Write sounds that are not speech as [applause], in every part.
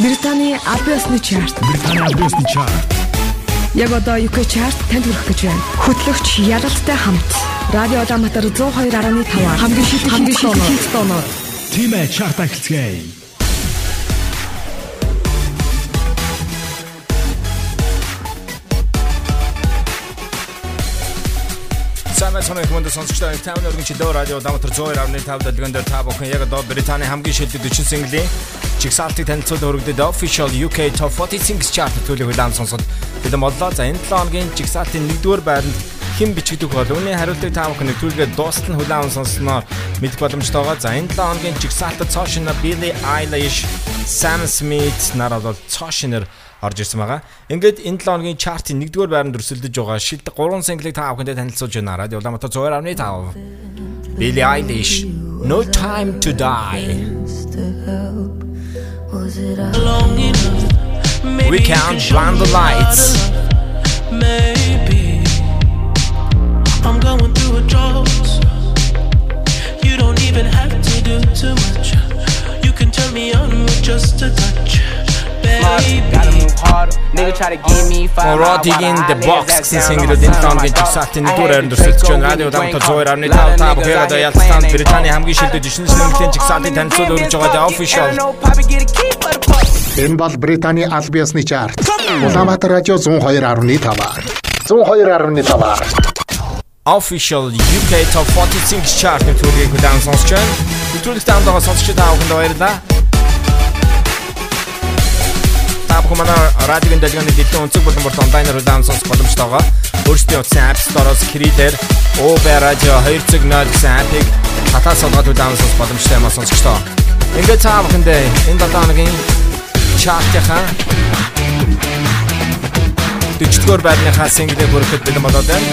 Британий Абиосны чарт. Британий Абиосны чарт. Яг одоо UK чарт танд хүрэх гэж байна. Хөтлөгч Ялалтай хамт Радио Улаанбаатар 102.5 хамгийн шилдэг хамгийн шилдэг тоноор Тимэ чарт ахилцгээе. Сайн сонирх хүнд сонсогчдоо таймны өргөн чөлөө радио Улаанбаатар 102.5 дэлгэн дээр та бүхэн яг одоо Британий хамгийн шилдэг 40 синглийн чигсалтыг танилцуулан өргөдөд official UK Top 40 Singles Chart төлөв удаан сонсоод бэлэн боллоо. За энэ 7 хоногийн чигсалтын 1-р байранд хэн бичигдэх бол үүний хариултыг та бүхэн нэвтрүүлгээ дуустал нь хүлээн сонсноо мэдэх боломжтойгоо. За энэ 7 хоногийн чигсалтад цоошина Billie Eilish, Sam Smith нар бол цоошинер орж ирсэн байгаа. Ингээд энэ 7 хоногийн чартын 1-р байранд өрсөлдөж байгаа шилдэг 3 single-ийг та бүхэндээ танилцуулж байна. Радио Улаанбаатар 102.5. Billie Eilish No Time to Die. We can't blind the lights. Maybe I'm going through a drought. You don't even have to do too much. You can turn me on with just a touch. Rodig in the box гэсэн single энэ тооны жигсаалтын нэгдүгээр хайранд өрсөлдөж байна. Радио дамтал 102.5 та бүхээрээ ялцсан Британий хамгийн шилдэг жишнэл нэмэлтийн жигсаалтын танилцуул өргөж байгаа official. Энэ бол Британий Албиасны чарт. Улаанбаатар радио 102.5. 102.5 official UK Top 40 Singles Chart-ийн төлөвийг удаан сонсч байна. Нэвтрүүлэгт хамтдаа сонсч байгаа бүхэнд баярлалаа бүхэн манай радиогийн дэлгөөний дэлхийн өнцөг болон борт онлайнаар хүлээн сонсох боломжтойгоо өөрсдийн утсан App Store-оос Creator, Uber Radio 2.0 гэсэн апп-ыг хатаа содгоод хүлээн сонсох боломжтой юм сонсогчдоо. Ингээд та бүхэндээ энэ 7 хоногийн чартынхаа 40-р байрныхаа single-ийг хүрэхэд бэлэн болоод байна.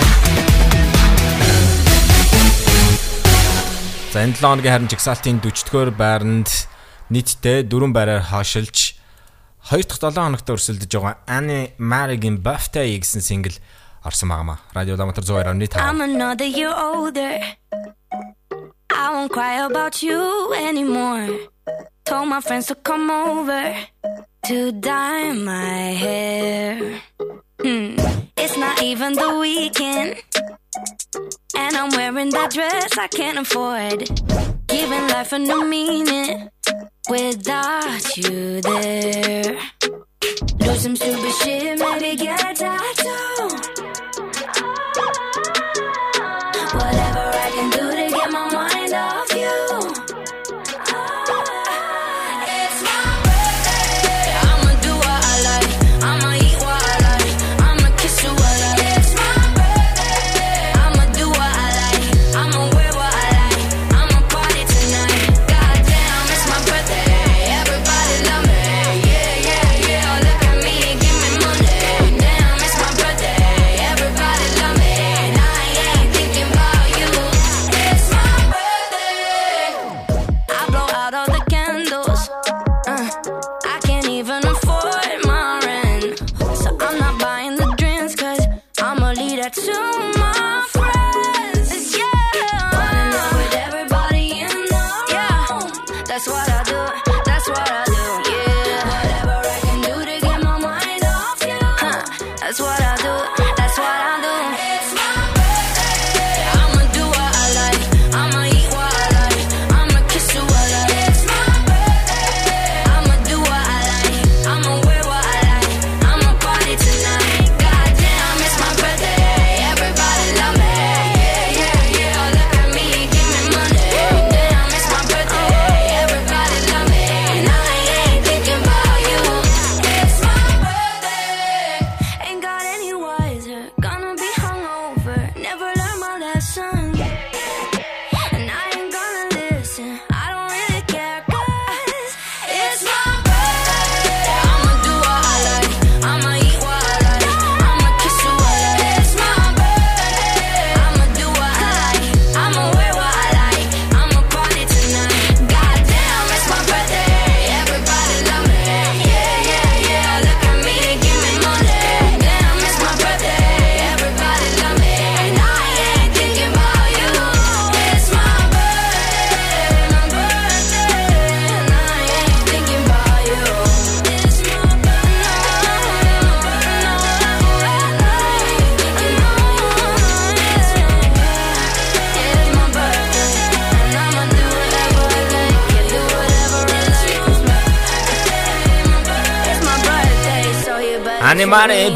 За энэ 7 хоногийн харин жигсаалтын 40-р байранд нийтдээ 4 байраар хашилж 2 дахь 7 хоногт өрсөлдөж байгаа Annie Marig-ийн Birthday гэсэн single орсон байнамаа. Радио Улаанбаатар 102.5. I'm another year older. I won't cry about you anymore. Told my friends to come over to dye my hair. Hmm. It's not even the weekend. And I'm wearing that dress I can't afford. Giving life a new meaning without you there. Do some stupid shit, maybe get a tattoo.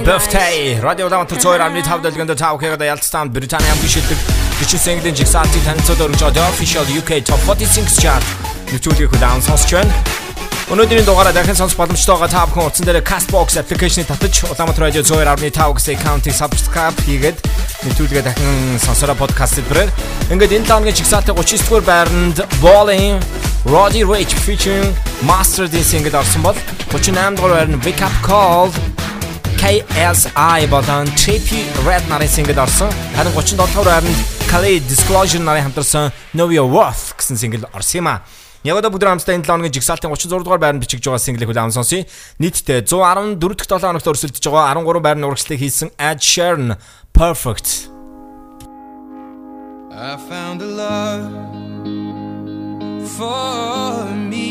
Birthday. Радио даунтер цоор амны тав дэлгэнд тав хэрэг ялцсан. Британи хамгийн шилдэг бичсэн single-ийн жигсаалтын танилцуулт өргөж The Official UK Top 40 Singles Chart. Нэвтрүүлгийг хүлээн сонсч байна. Өнөөдрийн дугаараа дахин сонсох боломжтой байгаа та бүхэн утсан дээр Castbox application-ыг татаж Улаанбаатар радио 102.5 гэсэн аккаунтыг subscribe хийгээд нэвтрүүлгээ дахин сонсороо подкаст дээр. Ингээд энэ тооны жигсаалтын 39 дугаар байранд Balling Roddy Rich featuring Master D single орсон бол 38 дугаар байранд Wake Up Call KSI болон Trippy Red нарын single орсон. Харин 37 дугаар байранд Khalid Disclosure нарын хамтарсан Know Your Worth гэсэн single орсон юм а. Яг одоо бүгд хамтдаа энэ 7 хоногийн жигсаалтын 36 дугаар байранд бичиж байгаа single-ийг хүлээн сонсъё. Нийтдээ 114 дахь 7 хоногт өрсөлдөж байгаа 13 байрны урагшлыг хийсэн Ed Sheeran Perfect. I found a love for me.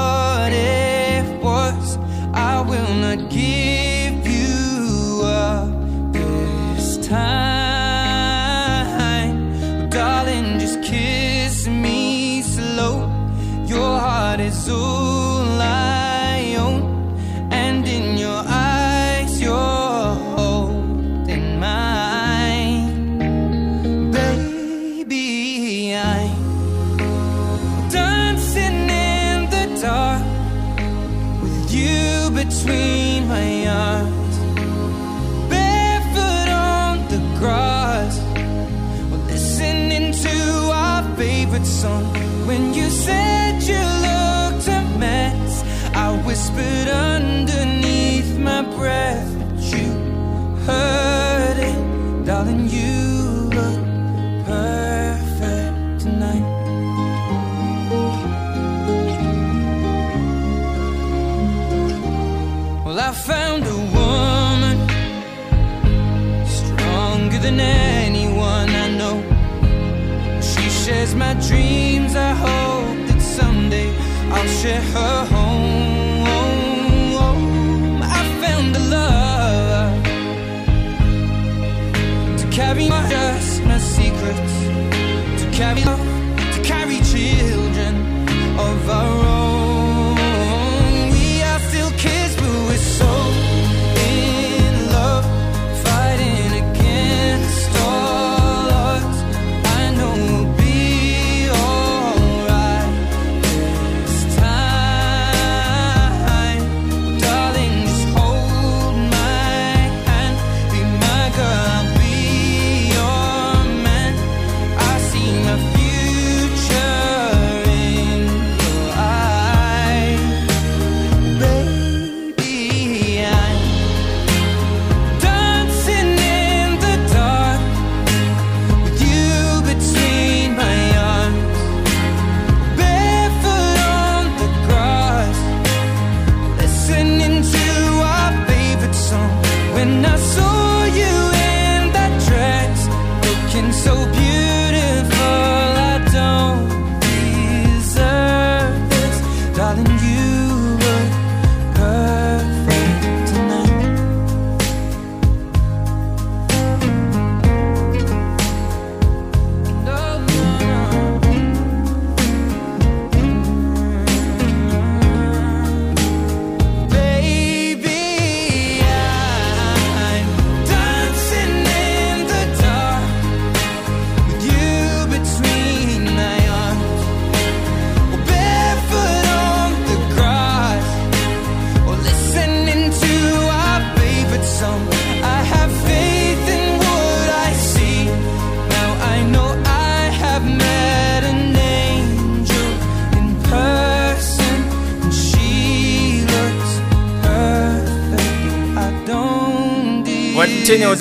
heart breath, but you heard it, darling. You look perfect tonight. Well, I found a woman stronger than anyone I know. She shares my dreams. I hope that someday I'll share her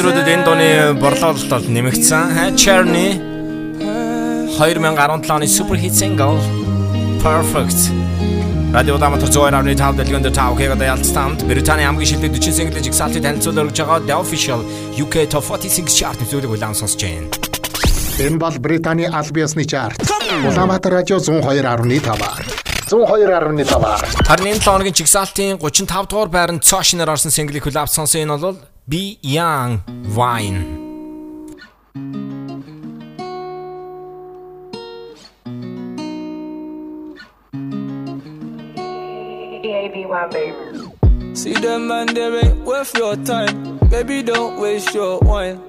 өдрүүдэд энэ дууны борлуулалт бол нэмэгдсэн. Cherny 2017 оны супер хит single Perfect Радио Улаанбаатар 102.5 дэлгэн дээр тав хэрэг ялцтанд Британий хамгийн шилдэг 40 single жигсаалтыг танилцуулж өргөж байгаа The Official UK Top 46 chart нэвтрүүлэг улаан сонсож байна. Энэ бол Британий аль биесны чарт. Улаанбаатар радио 102.5-аар. 102.5-аар. Харин энэ 7 хоногийн жигсаалтын 35 дугаар байранд цоо шинээр орсон single-ийг хүлээвч сонсон энэ бол Be Young Wine. See them man, they ain't worth your time. Baby, don't waste your wine.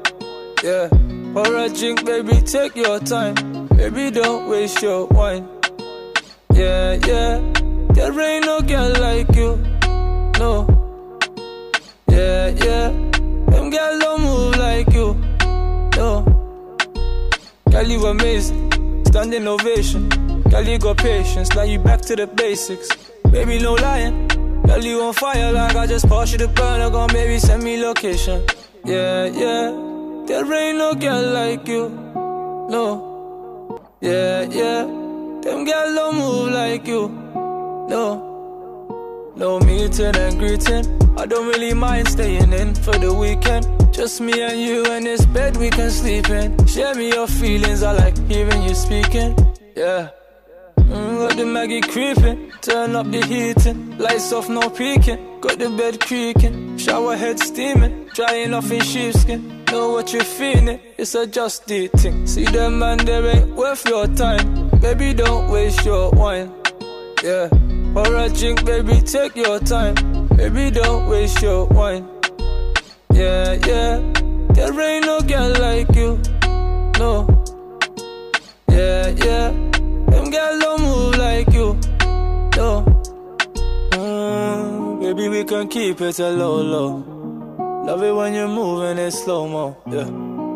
Yeah. Pour a drink, baby, take your time. Baby, don't waste your wine. Yeah, yeah. There ain't no girl like you. No. Yeah, yeah. Them girl don't move like you. No. Girl, you amazing. Standing ovation. Girl, you got patience. Now you back to the basics. Baby, no lying. Girl, you on fire like I just passed you the burner. Gon' baby, send me location. Yeah, yeah. There ain't no girl like you. No. Yeah, yeah. Them girls don't move like you. No. No meeting and greeting. I don't really mind staying in for the weekend. Just me and you in this bed we can sleep in. Share me your feelings. I like hearing you speaking. Yeah. Mm, got the Maggie creeping, turn up the heating, lights off, no peeking. Got the bed creaking, shower head steaming, drying off in sheepskin. Know what you're feeling, it's a just the thing. See them man, they ain't worth your time. Baby, don't waste your wine. Yeah, pour a drink, baby, take your time. Baby, don't waste your wine. Yeah, yeah, there ain't no girl like you. No. Yeah, yeah. Them girls don't move like you. No. Mm, baby, we can keep it a low, low. Love it when you're moving it slow mo. Yeah.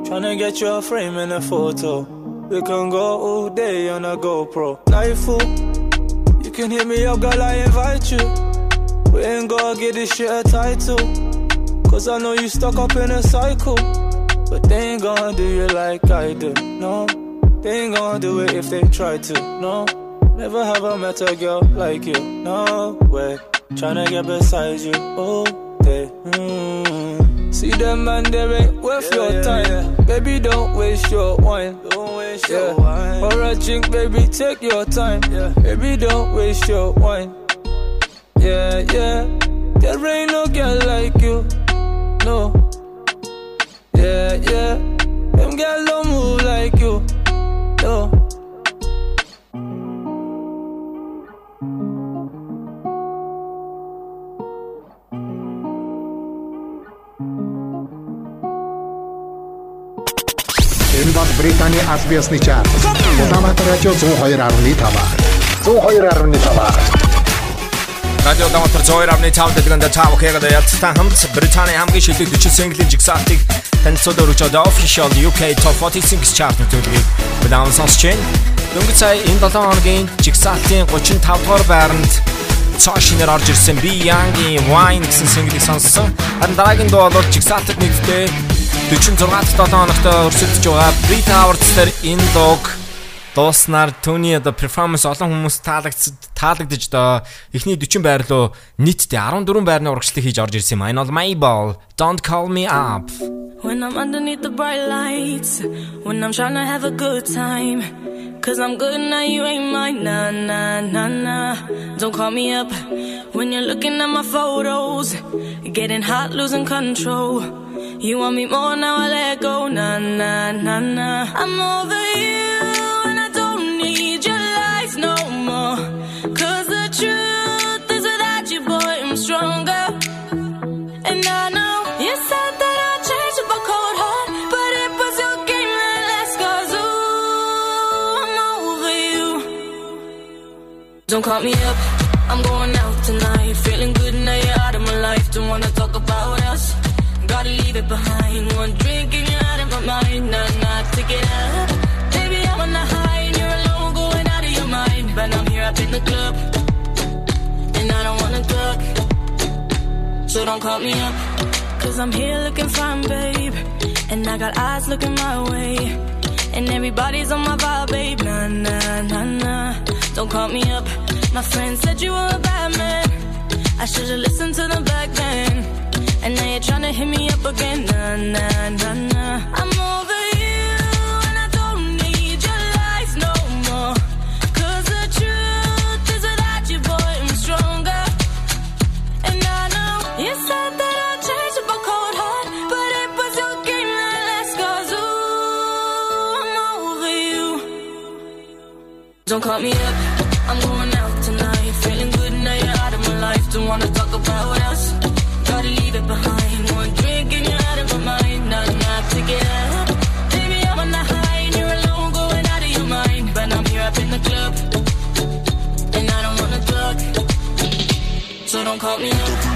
Tryna get you a frame in a photo. We can go all day on a GoPro. Life fool. Can hit me up, girl, I invite you. We ain't gonna get this shit a title. Cause I know you stuck up in a cycle. But they ain't gonna do you like I do. No. They ain't gonna do it if they try to, no. Never have I met a girl like you, no way. Tryna get beside you all day. Mm. See them man, they ain't worth Yeah, your time. yeah. Baby, don't waste your wine. Don't waste Yeah. your wine. Pour a drink, baby, take your time. Yeah. Baby, don't waste your wine. Yeah, yeah. There ain't no girl like you, no. Yeah, yeah. Them girls don't move Британий аль биесны чарт. Улаанбаатар радио 102.5-аар. 102.5-аар. Радио Улаанбаатар 102.5 дэлгэн дээр тав хэрэг ялцтан хамт Британий хамгийн шилдэг 40 single-ийн жигсаалтыг танилцуулж байгаа The Official UK Top 46 chart нэвтрүүлгийг улаан сонсож байна. Дөнгөж сая энэ 7 хоногийн жигсаалтын 35 дугаар байранд шинээр орж ирсэн Be Young-ийн Wine гэсэн single-ийг сонссон. Харин дараагийн дуу бол жигсаалтад нэгдээ 46 дахь 7 хоногт өрсөлдөж байгаа Brit Awards дээр энэ дууг дууснаар түүний одоо перформанс олон хүмүүс таалагд таалагдж одоо эхний 40 байр руу нийтдээ 14 байрны урагшлыг хийж орж ирсэн юм. Энэ бол Mayball Don't Call Me Up. When I'm underneath the bright lights, when I'm trying to have a good time. Cause I'm good now, you ain't mine. Nah, nah, nah, nah. Don't call me up when you're looking at my photos. Getting hot, losing control. You want me more now, I let go. Nah, nah, nah, nah. I'm over you, and I don't need your lies no more. Cause the truth is without you, boy, I'm stronger. And I know you said that I'd change with a cold heart, but it was your game that ooh, I'm over you. Don't call me up, I'm going it behind. One drink and you're out of my mind. Nah, nah, take it out. Baby, I'm on the high and you're alone, going out of your mind. But I'm here up in the club, and I don't wanna talk. So don't call me up. Cause I'm here looking fine, babe. And I got eyes looking my way. And everybody's on my vibe, babe. Nah, nah, nah, nah. Don't call me up. My friend said you were a bad man. I should've listened to the back then. And now you're trying to hit me up again. Nah, nah, nah, nah. I'm over you, and I don't need your lies no more. 'Cause the truth is without you, boy, I'm stronger. And I know you said that I'd change up a cold heart, but it was your game that last. 'Cause ooh, I'm over you. Don't call me up, I'm going out tonight. Feeling good now you're out of my life. Don't wanna talk about us. Gotta don't call me up.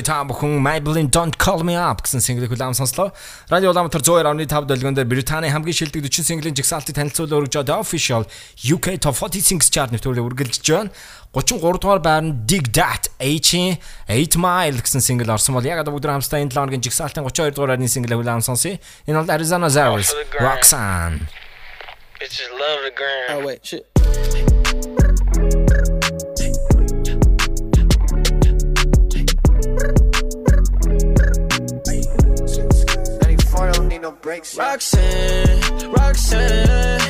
Цай та бүхэн Maybelline Don't Call Me Up гэсэн single хүлээм сонслоо. Радио Улаанбаатар 102.5 долгион дээр Британий хамгийн шилдэг 40 single-ийн жигсаалтыг танилцуулан өргөж байгаа Official UK Top 40 Singles Chart нэвтрүүлэг үргэлжлэж байна. 33 дугаар байранд Dig That H 8 Mile гэсэн single орсон бол яг одоо бүгд хамтдаа энэ 7 хоногийн жигсаалтын 32 дугаар байрны single хүлээм сонсъё. Энэ бол Arizona Zeros Roxanne. Bitches love the gram. Oh wait, shit. Don't no breaks. Roxanne, Roxanne.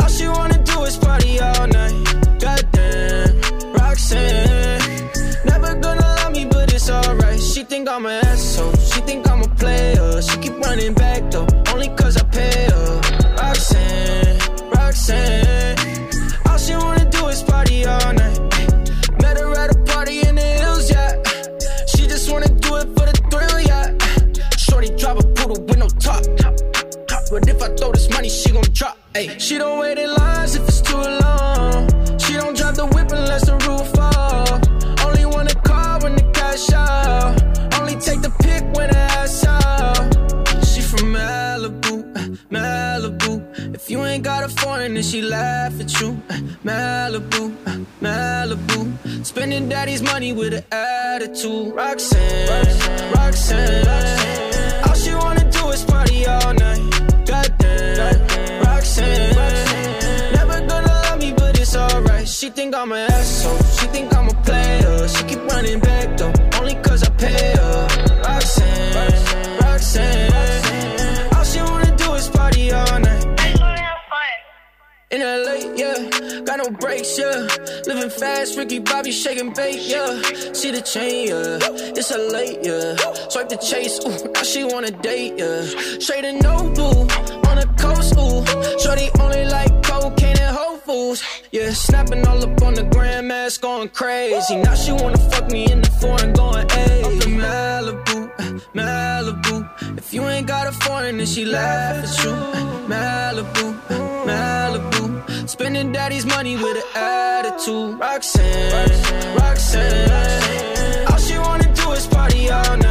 All she wanna do is party all night. Goddamn, Roxanne. Never gonna love me, but it's alright. She think I'm an asshole. She think I'm a player. She keep running back though, only cause I pay her. Roxanne, Roxanne. All she wanna do is party all night. Top. But if I throw this money, she gon' drop. Ay. She don't wait in lines if it's too long. Got a she laugh at you. Uh, Malibu, uh, Malibu. Spending daddy's money with an attitude. Roxanne, Roxanne. All she wanna do is party all night. Goddamn, Roxanne. Never gonna love me, but it's alright. She think I'm an asshole. She think I'm a player. She keep running back though, only cause I pay her. Roxanne, Roxanne. In LA, yeah, got no brakes, yeah. Living fast, Ricky Bobby shaking bait, yeah. See the chain, yeah. It's a late, yeah. Swipe the chase, ooh, now she wanna date, yeah. Straight and no blue, on the coast, ooh. Shorty only like cocaine and Whole Foods, yeah. Snapping all up on the grandmas, going crazy. Now she wanna fuck me in the foreign, going, in Malibu, uh, Malibu. You ain't got a foreign, then she laugh at you. Malibu, Malibu. Spending daddy's money with an attitude. Roxanne, Roxanne. All she wanna do is party all.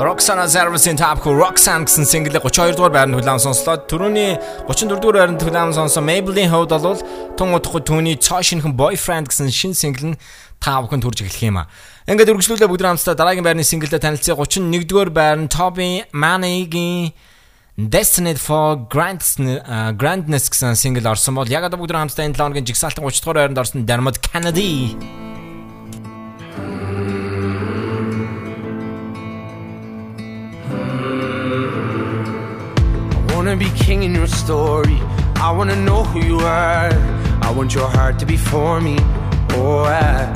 Roxana Service-ийн Top Cool Roxanne гэсэн single 32 дугаар байранд хүлээн сонслоо. Төрөний 34 дугаар байранд хүлээн сонсон Maybelline хувьд бол тун удахгүй түүний цоо шинхэн Boyfriend гэсэн шинэ single нь та бүхэнд хүрж эхлэх юм а. Ингээд үргэлжлүүлээ бүгд хамтдаа дараагийн байрны single-тэй танилцъя. 31 дугаар байранд Toby Manning-ийн Destined for Grandness uh, Grandness гэсэн single орсон бол яг одоо бүгд хамтдаа энэ 7 хоногийн жигсаалтын 30 дугаар байранд орсон Dermot Kennedy wanna be king in your story. I wanna know who you are. I want your heart to be for me. Oh, I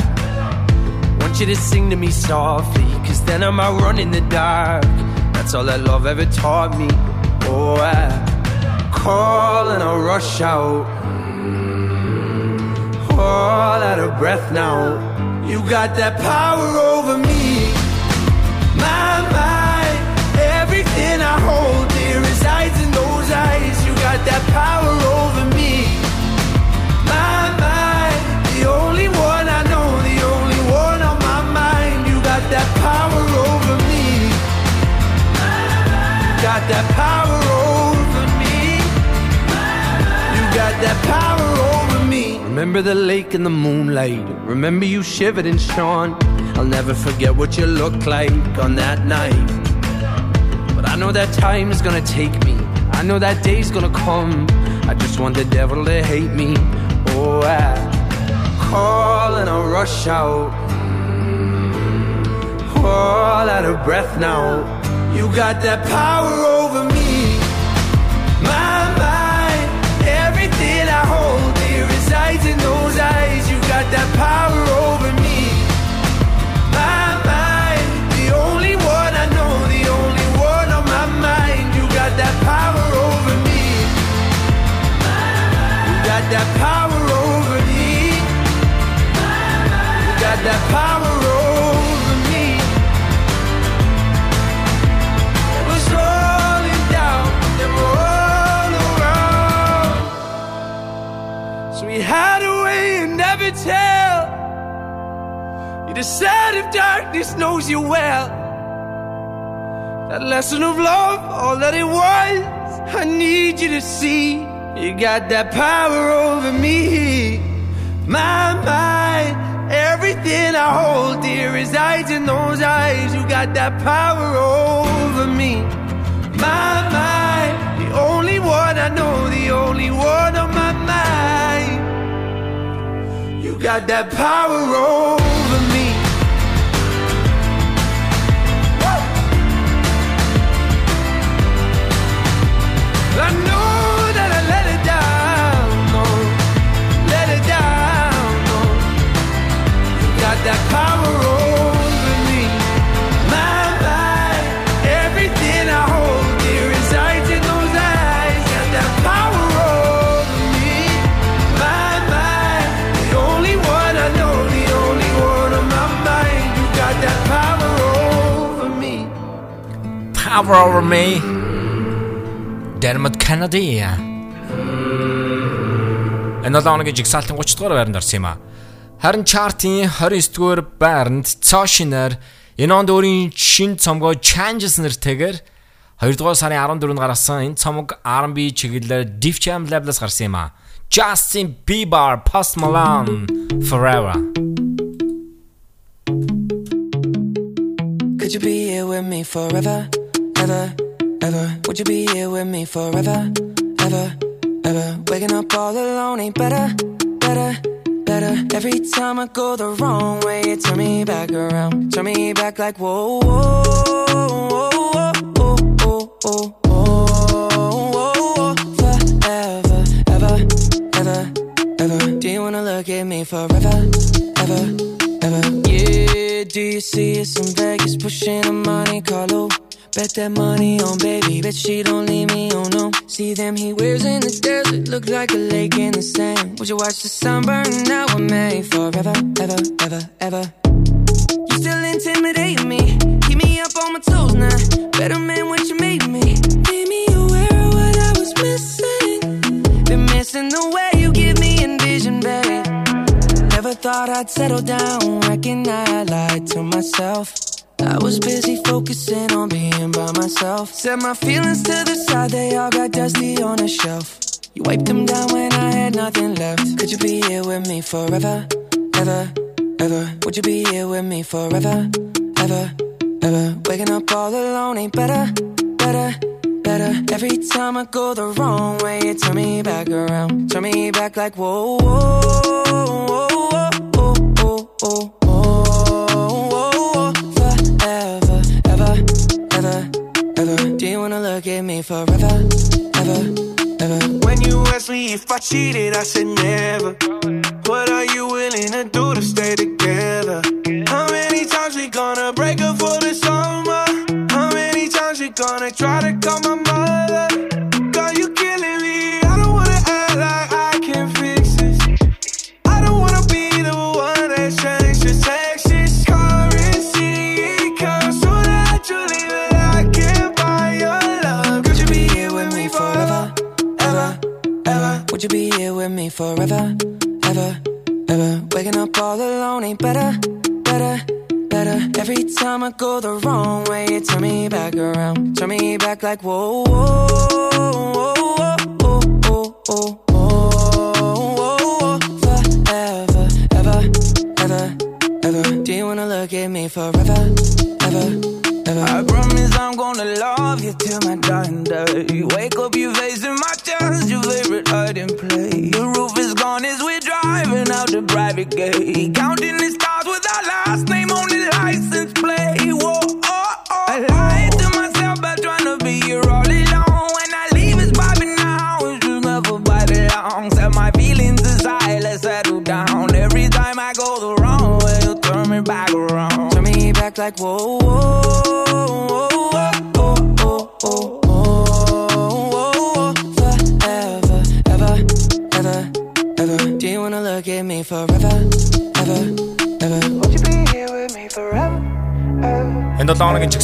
want you to sing to me softly. Cause then I might run in the dark. That's all that love ever taught me. Oh, I call and I rush out. All out of breath now. You got that power over me. My mind, everything I hold dear resides that power over me. My mind, the only one I know, the only one on my mind. You got that power over me. Got that power over me. You got that power over me. Remember the lake in the moonlight. Remember you shivered and shone. I'll never forget what you looked like on that night. But I know that time is gonna take me. I know that day's gonna come. I just want the devil to hate me. Oh, I call and I rush out. All out of breath now. You got that power over me. My mind, everything I hold dear resides in those eyes. You got that power that power over me. You got that power over me. Was rolling down, then all around. So we hide away and never tell. You decide if darkness knows you well. That lesson of love, all that it was, I need you to see. You got that power over me. My mind, everything I hold dear resides in those eyes. You got that power over me. My mind, the only one I know, the only one on my mind. You got that power over Power Over Me Dermot Kennedy Энэ 7 хоногийн жигсаалтын 30 дугаар байранд орсон юм а. Харин чартын 29 дугаар байранд Цошинер энэ онд өөрийн шин цомгоо Changes нэртэйгээр 2 дугаар сарын 14-нд гаргасан энэ цомог R&B чиглэлээр Def Jam Label-аас гарсан юм а. Justin Bieber, Post Malone, Forever. Could you be here with me forever, ever, ever. Would you be here with me forever, ever, ever? Waking up all alone ain't better, better, better. Every time I go the wrong way, you turn me back around. Turn me back like, whoa, whoa, whoa, whoa, whoa, whoa, whoa. Do you wanna look at me forever, ever, ever? Yeah, do you see us in Vegas pushing a Monte Carlo? Bet that money on baby, bet she don't leave me, oh no. See them he wears in the desert, look like a lake in the sand. Would you watch the sun burn out with me forever, ever, ever, ever? You still intimidate me, keep me up on my toes now. Better man what you made me. Made me aware of what I was missing. Been missing the way you give me envision, babe. Never thought I'd settle down, reckon I lied to myself. I was busy focusing on being by myself. Set my feelings to the side, they all got dusty on a shelf. You wiped them down when I had nothing left. Could you be here with me forever, ever, ever? Would you be here with me forever, ever, ever? Waking up all alone ain't better, better, better. Every time I go the wrong way, you turn me back around. Turn me back like whoa, whoa, whoa, whoa, whoa, whoa, whoa, Do you wanna look at me forever, ever, ever? When you ask me if I cheated, I said never. What are you willing to do to stay together? How many times we gonna break up for the summer? How many times we gonna try to call my mother? Like whoa, whoa,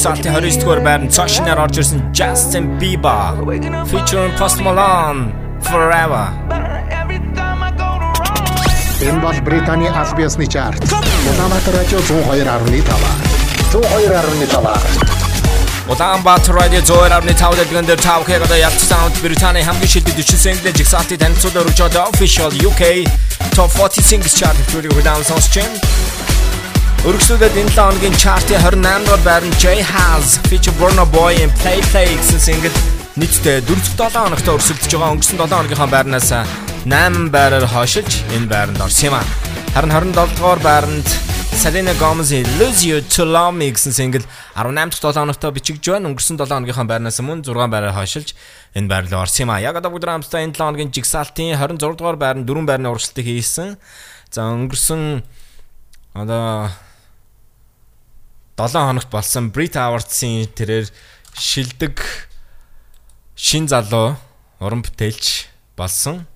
7 хоногийн чигсалтын 29 дугаар байранд цаашнаар орж ирсэн Justin Bieber featuring Post Malone Forever. Энэ бол Британий аль биесны чарт. Улаанбаатар радио 102.5. 102.5. Улаанбаатар радио 102.5 дэлгэн дээр тав хэрэг одоо ялц саунд Британий хамгийн шилдэг 40 single жигсаалтын танилцуулаар өрж одоо official UK Top 40 Singles Chart төлөв хүлээн сонсч байна. Өргөсөлдөд энэ 7 хоногийн чартын 28 дугаар байранд Jay Has feature Burna Boy and Play Play гэсэн single нийтдээ 4-7 хоногт өрсөлдөж байгаа өнгөрсөн 7 хоногийнхаа байрнаас 8 байраар хойшилж энэ байранд орсон юм а. Харин 27 дугаар байранд Selena Gomez-ийн Lose You to Love Me гэсэн single 18 дахь 7 хоногт бичигдж байна. Өнгөрсөн 7 хоногийнхаа байрнаас мөн 6 байраар хойшилж энэ байр руу орсон юм а. Яг одоо бүгд хамтдаа энэ 7 хоногийн жигсаалтын 26 дугаар байранд 4 байрны урагшилтыг хийсэн. За өнгөрсөн одоо 7 хоногт болсон Brit Awards-ийн тэрээр шилдэг шин залуу уран бүтээлч болсон.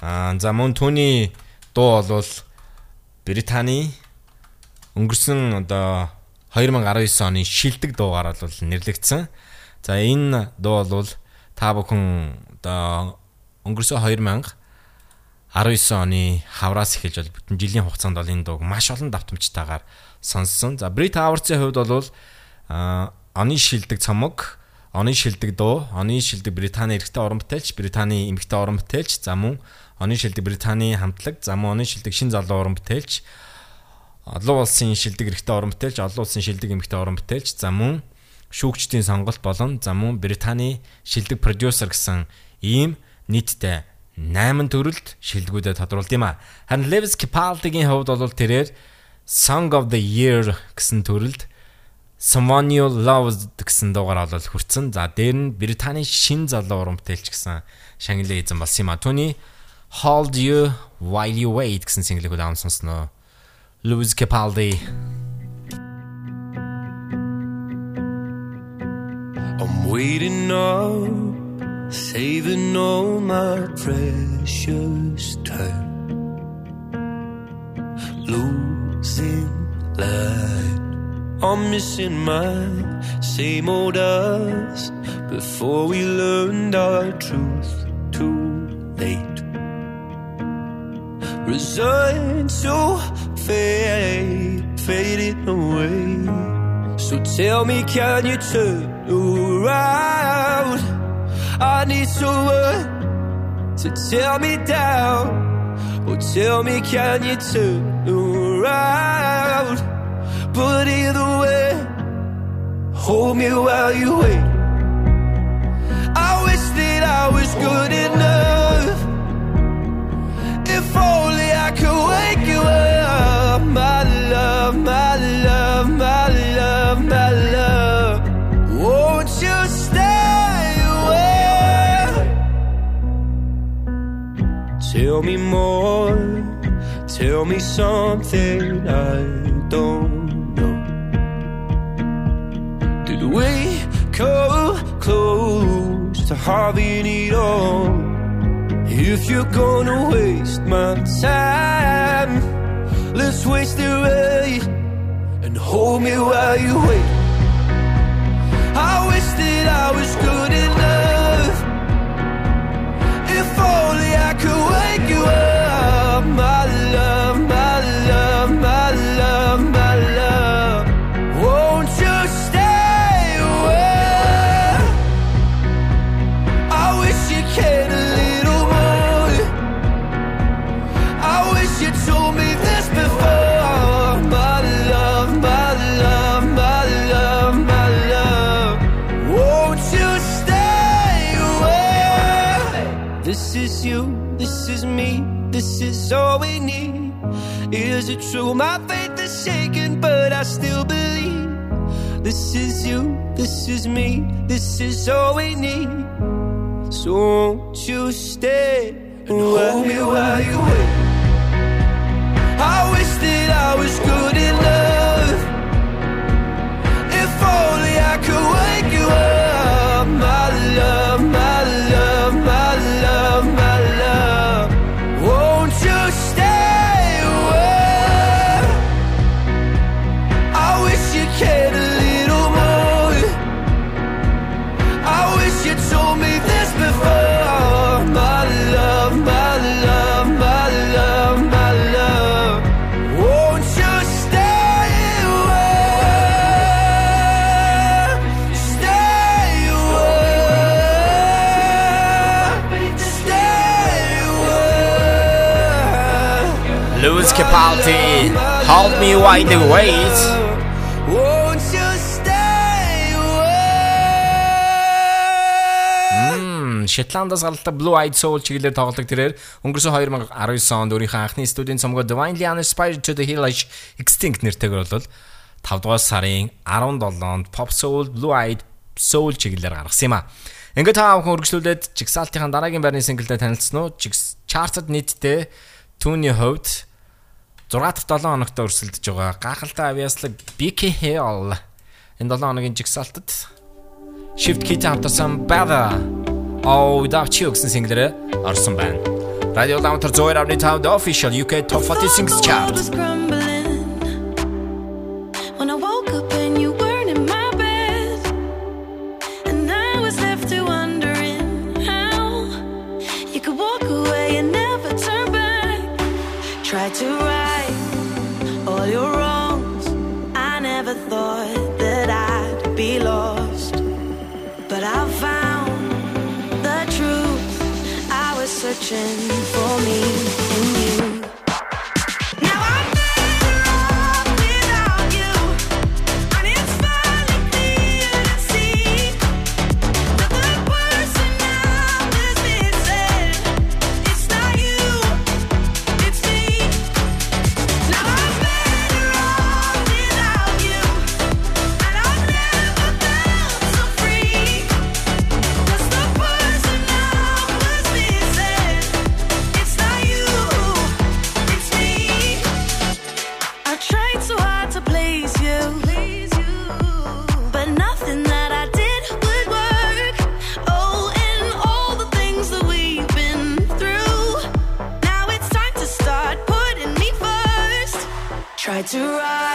Аа за мөн түүний дуу болвол Британий өнгөрсөн одоо 2019 оны шилдэг дуугаар бол нэрлэгдсэн. За энэ дуу бол та бүхэн одоо өнгөрсөн 2019 оны хавраас эхэлж бол бүтэн жилийн хугацаанд бол энэ дууг маш олон давтамжтайгаар сонссон. За Brit Awards-ийн хувьд бол а оны шилдэг цомог, оны шилдэг дуу, оны шилдэг Британий эрэгтэй уран бүтээлч, Британий эмэгтэй уран бүтээлч, за мөн оны шилдэг Британий хамтлаг, за мөн оны шилдэг шин залуу уран бүтээлч, олон улсын шилдэг эрэгтэй уран бүтээлч, олон улсын шилдэг эмэгтэй уран бүтээлч, за мөн шүүгчдийн сонголт болон за мөн Британий шилдэг продюсер гэсэн ийм нийтдээ 8 төрөлд шилдэгүүдэд тодруулд юм а. Харин Lewis Capaldi-гийн хувьд бол тэрээр Song of the Year гэсэн төрөлд Someone You Loved гэсэн дуугаар олол хүрсэн. За дээр нь Британий шин залуу уран бүтээлч гэсэн шагналын эзэн болсон юм а. Түүний Hold You While You Wait гэсэн single-ийг удаан сонсноо. Lewis Capaldi I'm waiting up, saving all my precious time. Losing light, I'm missing my same old us before we learned our truth too late. Resigned to fade, fading away. So tell me, can you turn around? I need someone to tear me down. Oh, tell me, can you turn around? But either way, hold me while you wait. I wish that I was good enough. If only I could wake you up, my love, my love, my love, my love. Won't you stay away? Tell me more. Tell me something I don't know. Did we come close to having it all? If you're gonna waste my time, let's waste it right and hold me while you wait. I wish that I was good enough. If only I could wake you up, my love, my this is all we need. Is it true? My faith is shaken, but I still believe. This is you, this is me, this is all we need. So won't you stay and hold me while you wait? I wish that I was good enough. If only I could wake you up, my love, Capaldi, Hold Me While You Wait. Won't you stay away? Мм, Шотландаас гаралтай Blue Eyed Soul чиглэлээр тоглодог тэрээр өнгөрсөн 2019 онд өөрийнхөө анхны студийн цомгоо Divinely Uninspired to the аж Extinct нэртэйгээр бол 5 дугаар сарын 17-нд Pop Soul Blue Eyed Soul чиглэлээр гаргасан юм а. Ингээд та бүхэн үргэлжлүүлээд Jigsaw-ийн дараагийн байрны синглтэй танилцсан уу? Chart-д нийтдээ түүний хувьд 6 дахь 7 хоногт өрсөлдөж байгаа. Гахалтай авьяаслаг BK Hill энэ 7 хоногийн Jigsaw-д Shift Kit хамтарсан Better Oh Without You гэсэн single-ээр орсон байна. Radio Ravni Town the official UK Top 40 Singles Chart. Was to right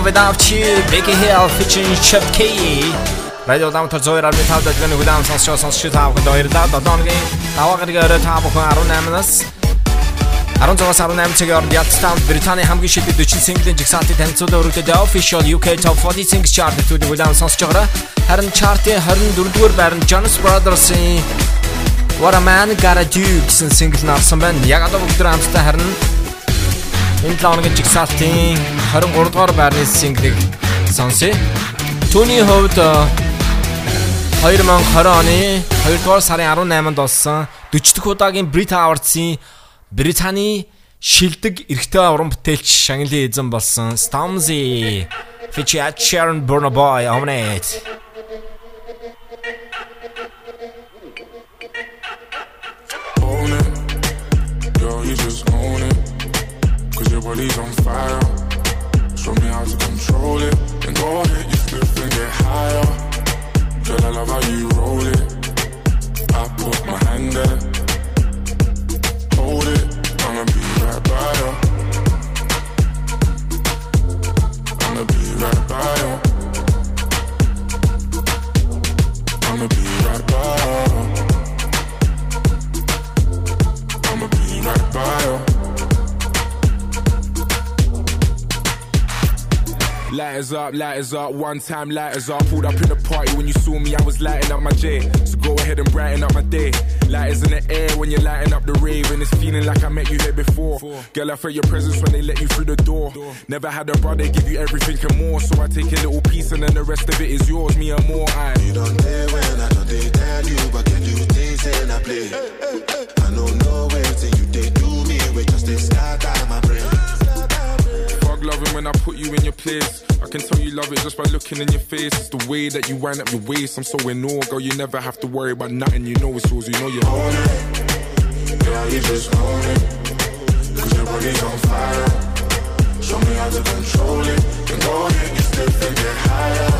Oh without you Becky Hill featuring Chip Key Radio Damтар зөөр арны тав дэлгэн хүлээн сонсч сонсч таах хоёрдаа додоогийн даваагаар та бүхэн 18-наас 16-аас 18 цагийн хооронд Ялцтаун Британий хамгийн шилдэг 40 синглийн жигсаалтын танилцуулан өргөдөд Official UK Top 40 Singles Chart төлөв хүлээн сонсож байгаа. Харин чартын 24-р байранд Jonas Brothers-ийн What a Man Gotta Do гэсэн single нарсан байна. Яг одоо бүгд хамтдаа харин энэ лооныгийн жигсаалтын 23 дугаар байрны single-ийг сонсъё. Түүний хувьд 2020 оны 2 дугаар сарын 18-нд болсон 40 дахь удаагийн Brit Awards-ийн Британий шилдэг эрэгтэй уран бүтээлч Шангли эзэн болсон Stormzy featured Sharon Burnaboy on it. Body's on fire. Show me how to control it. Then go ahead, you flip and get higher. Girl, I love how you roll it. I put my hand there. Hold it, I'ma be right by you. I'ma be right by you. I'ma be right by you. Lighters up, lighters up, one time lighters up. Pulled up in the party when you saw me, I was lighting up my J. So go ahead and brighten up my day. Lighters in the air when you're lighting up the rave, and it's feeling like I met you here before. Girl, I felt your presence when they let you through the door. Never had a brother give you everything and more, so I take a little piece and then the rest of it is yours, me and more. I. You don't dare when I don't they tell you, but can you things in I play? I know no way till you they do me with just this scatter my brain. Loving when I put you in your place. I can tell you love it just by looking in your face. It's the way that you wind up your waist. I'm so in awe, girl. You never have to worry about nothing. You know it's yours. You know you own it. Girl, you just own it. Cause your body's on fire. Show me how to control it. Then go ahead, get stiff and get higher.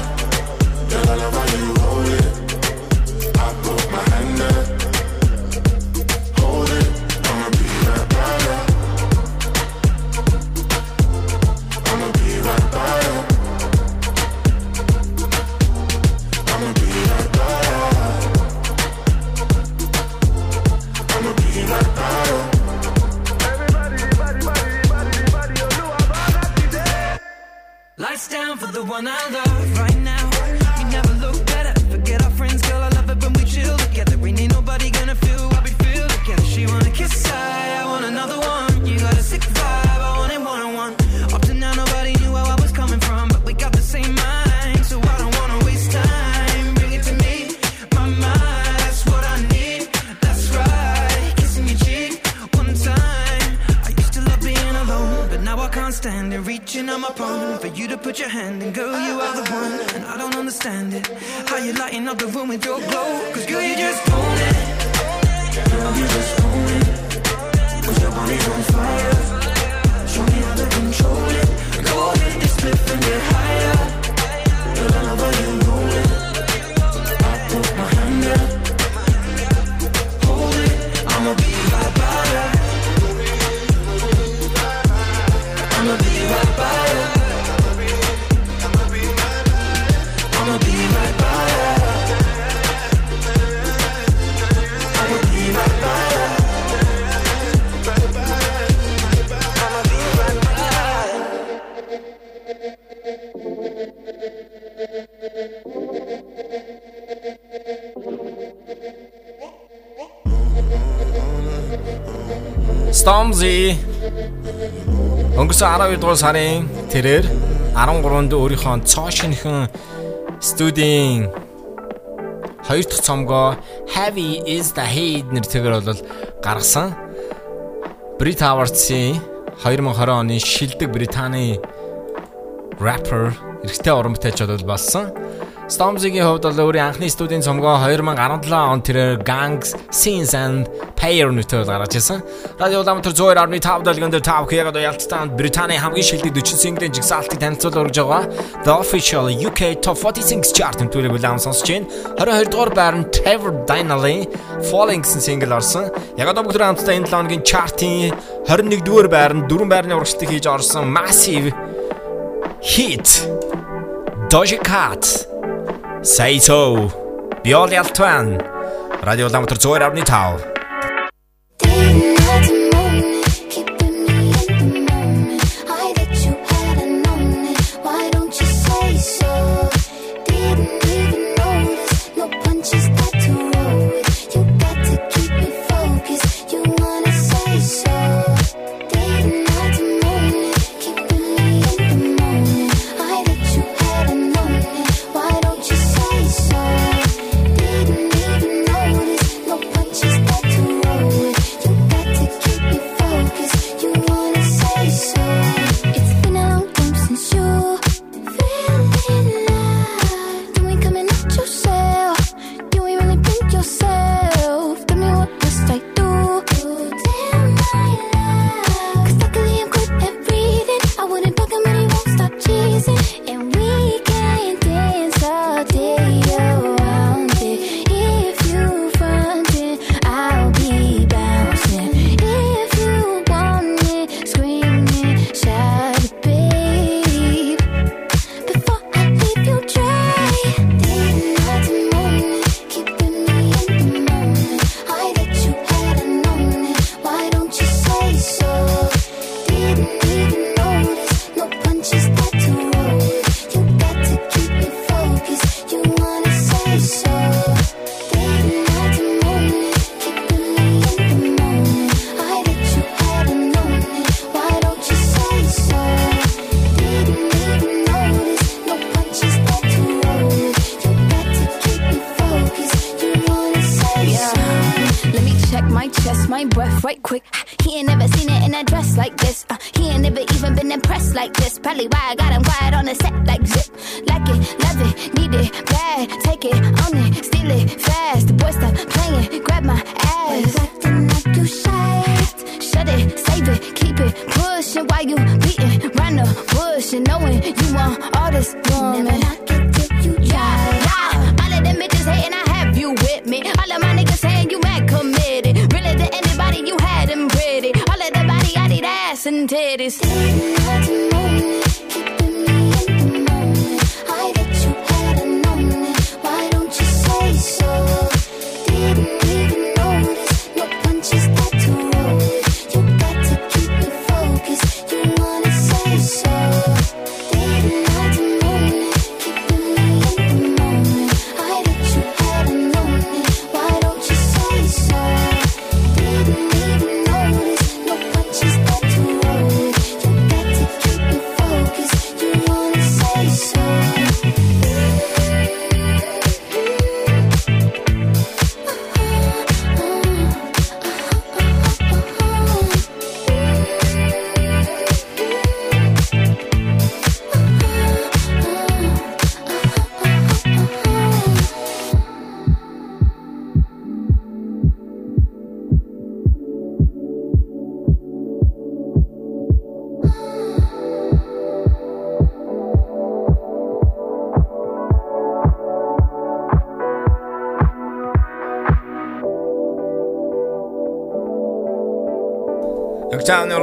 Girl, I love how you өнгөрсөн 12 дугаар сарын тэрээр 13-нд өөрийнхөө цоо шинхэн студийн хоёр дахь цомгоо Heavy is the Head нэртэйгээр бол гаргасан Brit Awards-ийн 2020 оны шилдэг Британий rapper эрэгтэй уран бүтээлч бол болсон. Stormzy-гийн хувьд бол өөрийн анхны студийн цомгоо 2017 он тэрээр Gangs, Sins and Payer нэртэй гаргаж ирсэн. Радио Улаанбаатар 102.5 долгион дээр тав хэрэг одоо ялцтаанд Британий хамгийн шилдэг 40 синглийн жигсаалтыг танилцуул урж байгаа. The Official UK Top 40 Singles Chart төлөв улаан сонсож байна. 22 дугаар байрны Trevor Dynally Falling гэсэн сингл орсон. Яг одоо бүгд хамтдаа энэ 7 оны чартын 21 дугаар байрны дөрвөн байрны урагшлалтыг хийж орсон Massive Hit Doja Cat Say so. Биол Ялтван. Радио Улаанбаатар 102.5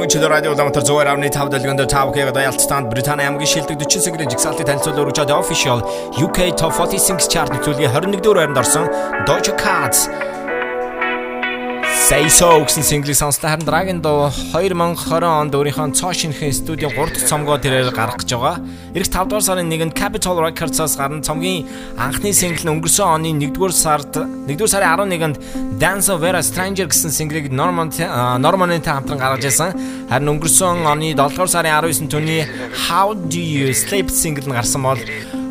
чөлөө радио уламтар 100.5 дэлгэнд тавхыг даялцсан Британи аймгийн шилдэг 40 сэгэрийн жигсаалтыг танилцуулж өгч The Official UK Top 40 Singles Chart-ийн 21 дугаар байранд орсон Doja Cat. Say So гэсэн single-ийг сонслоо харин Dragon дуу 2020 онд өөрийнхөө цоо шинхэн студийн 3 дахь цомгоо тэрээр гаргах гэж байгаа. Ирэх 5 дугаар сарын 1-нд Capitol Records-аас гарсан цомгийн анхны single нь өнгөрсөн оны 1-р сард 1-р сарын 11-нд Dance of Vera Stranger гэсэн single-ийг Norman Norman-тай хамтран гаргаж байсан. Харин өнгөрсөн оны 7-р сарын 19-нд түүний How Do You Sleep single нь гарсан бол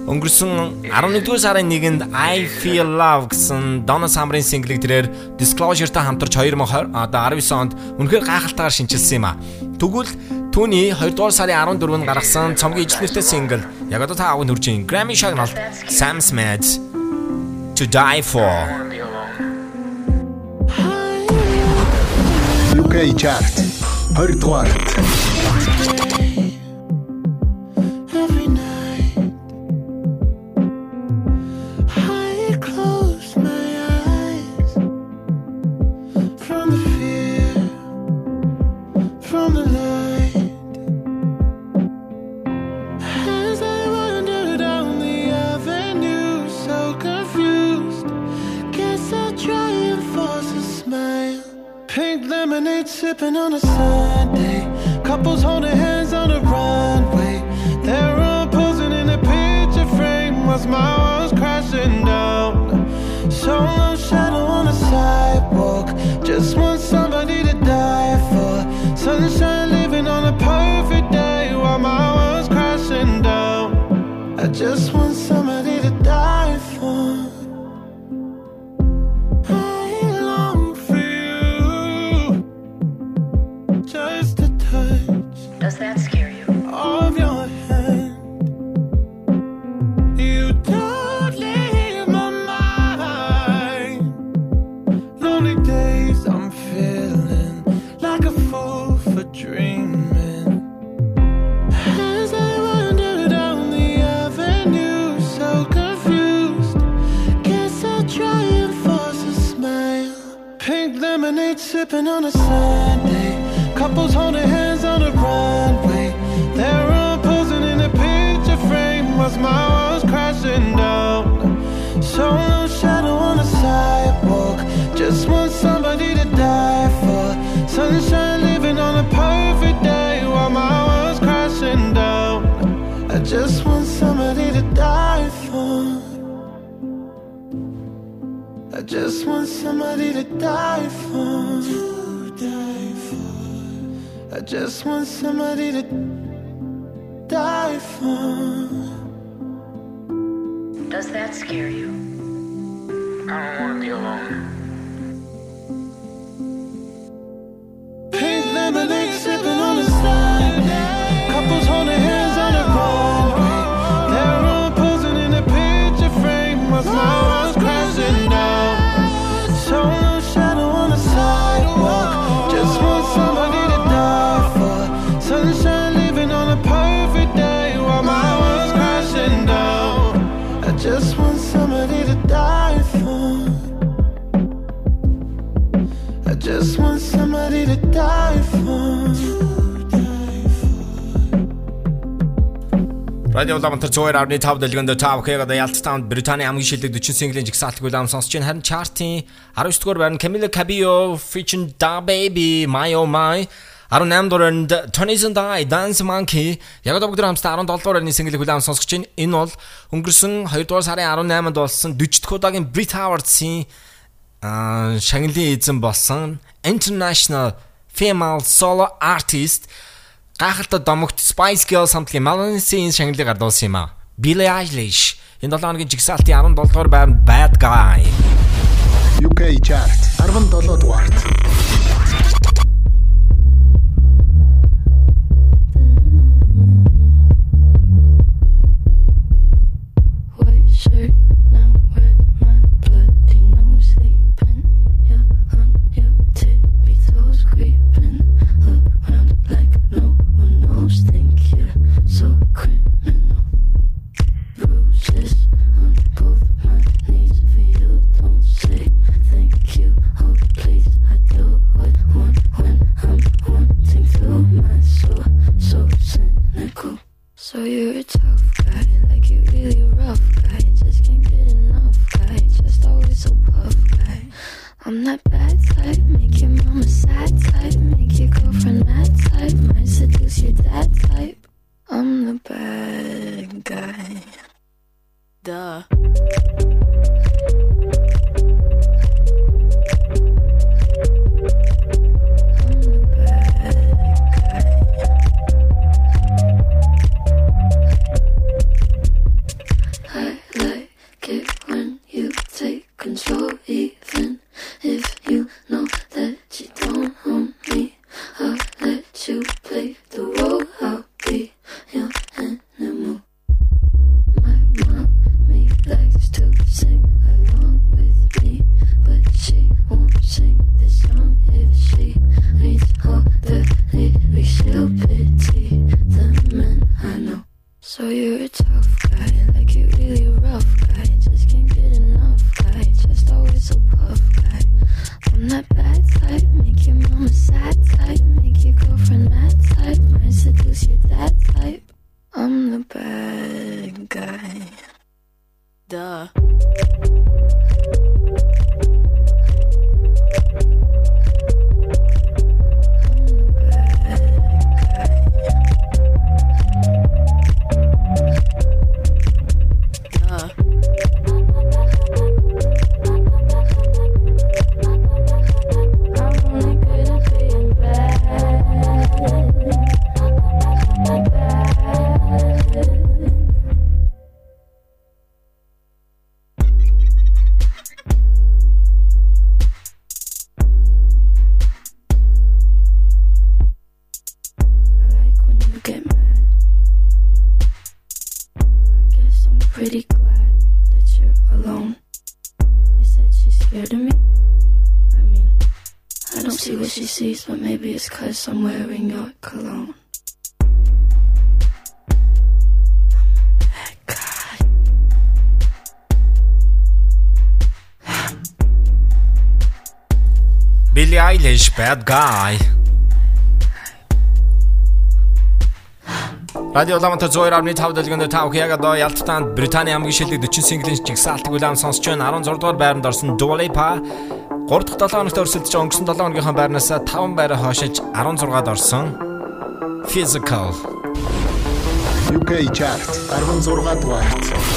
Өнгөрсөн 11-р сарын 1-нд I Feel Love гэсэн Donna Summer-ын single-ийг тэрээр Disclosure-тай хамтарч 2020 одоо 19 онд үнэхээр гайхалтайгаар шинчилсэн юм а. Тэгвэл түүний 2-р сарын 14-нд гаргасан цомгийн ижлэгтэй single яг одоо та авах нүржийн Grammy шагналт Sam Smith To Die For UK chart 20 дугаарт Радио Ламтар цоор авны 5 дэлгэнд тав хэгэд ялцтаанд Британий хамгийн шилдэг 40 синглийн жигсаалтыг улам сонсож байна. Харин чартын 19 дугаар байрны Camila Cabello featuring Da Baby My Oh My 18 дууранд Tony's and I Dance Monkey яг одоо бүгд хамтдаа 17 дугаар байрны синглийг хүлээм сонсож байна. Энэ бол өнгөрсөн 2 дугаар сарын 18-нд болсон 40 дахь удаагийн Brit Awards-ийн шагналын эзэн болсон International Female Solo Artist гайхалтай домогт Spice Girls хамтлагийн Melanie-ийн шагналыг гардуулсан юм аа. Billie Eilish. Энэ 7 хоногийн жигсаалтын 17 дугаар байранд Bad Guy. UK chart. 17 дугаарт. So you're a tough guy, like you really a rough guy. Just can't get enough guy, just always so puff guy. I'm that bad type, make your mama sad type, make your girlfriend mad type, might seduce your dad type. I'm the bad guy. Duh. 远处 it's cause I'm wearing your cologne. Billie Eilish, bad guy. Радио Ламантар 102.5 дэлгэнд та бүхэн яг одоо Ялтатанд Британий хамгийн шилдэг 40 синглэн чигсаалтгүй лам сонсч байна. 16 дугаар байранд орсон Dua Lipa 3 дахь 7 хоногт өрсөлдөж өнгөрсөн 7 хоногийнхаа байрнаас 5 байраа хоошиж 16-д орсон. Physical UK chart 16 дугаарт.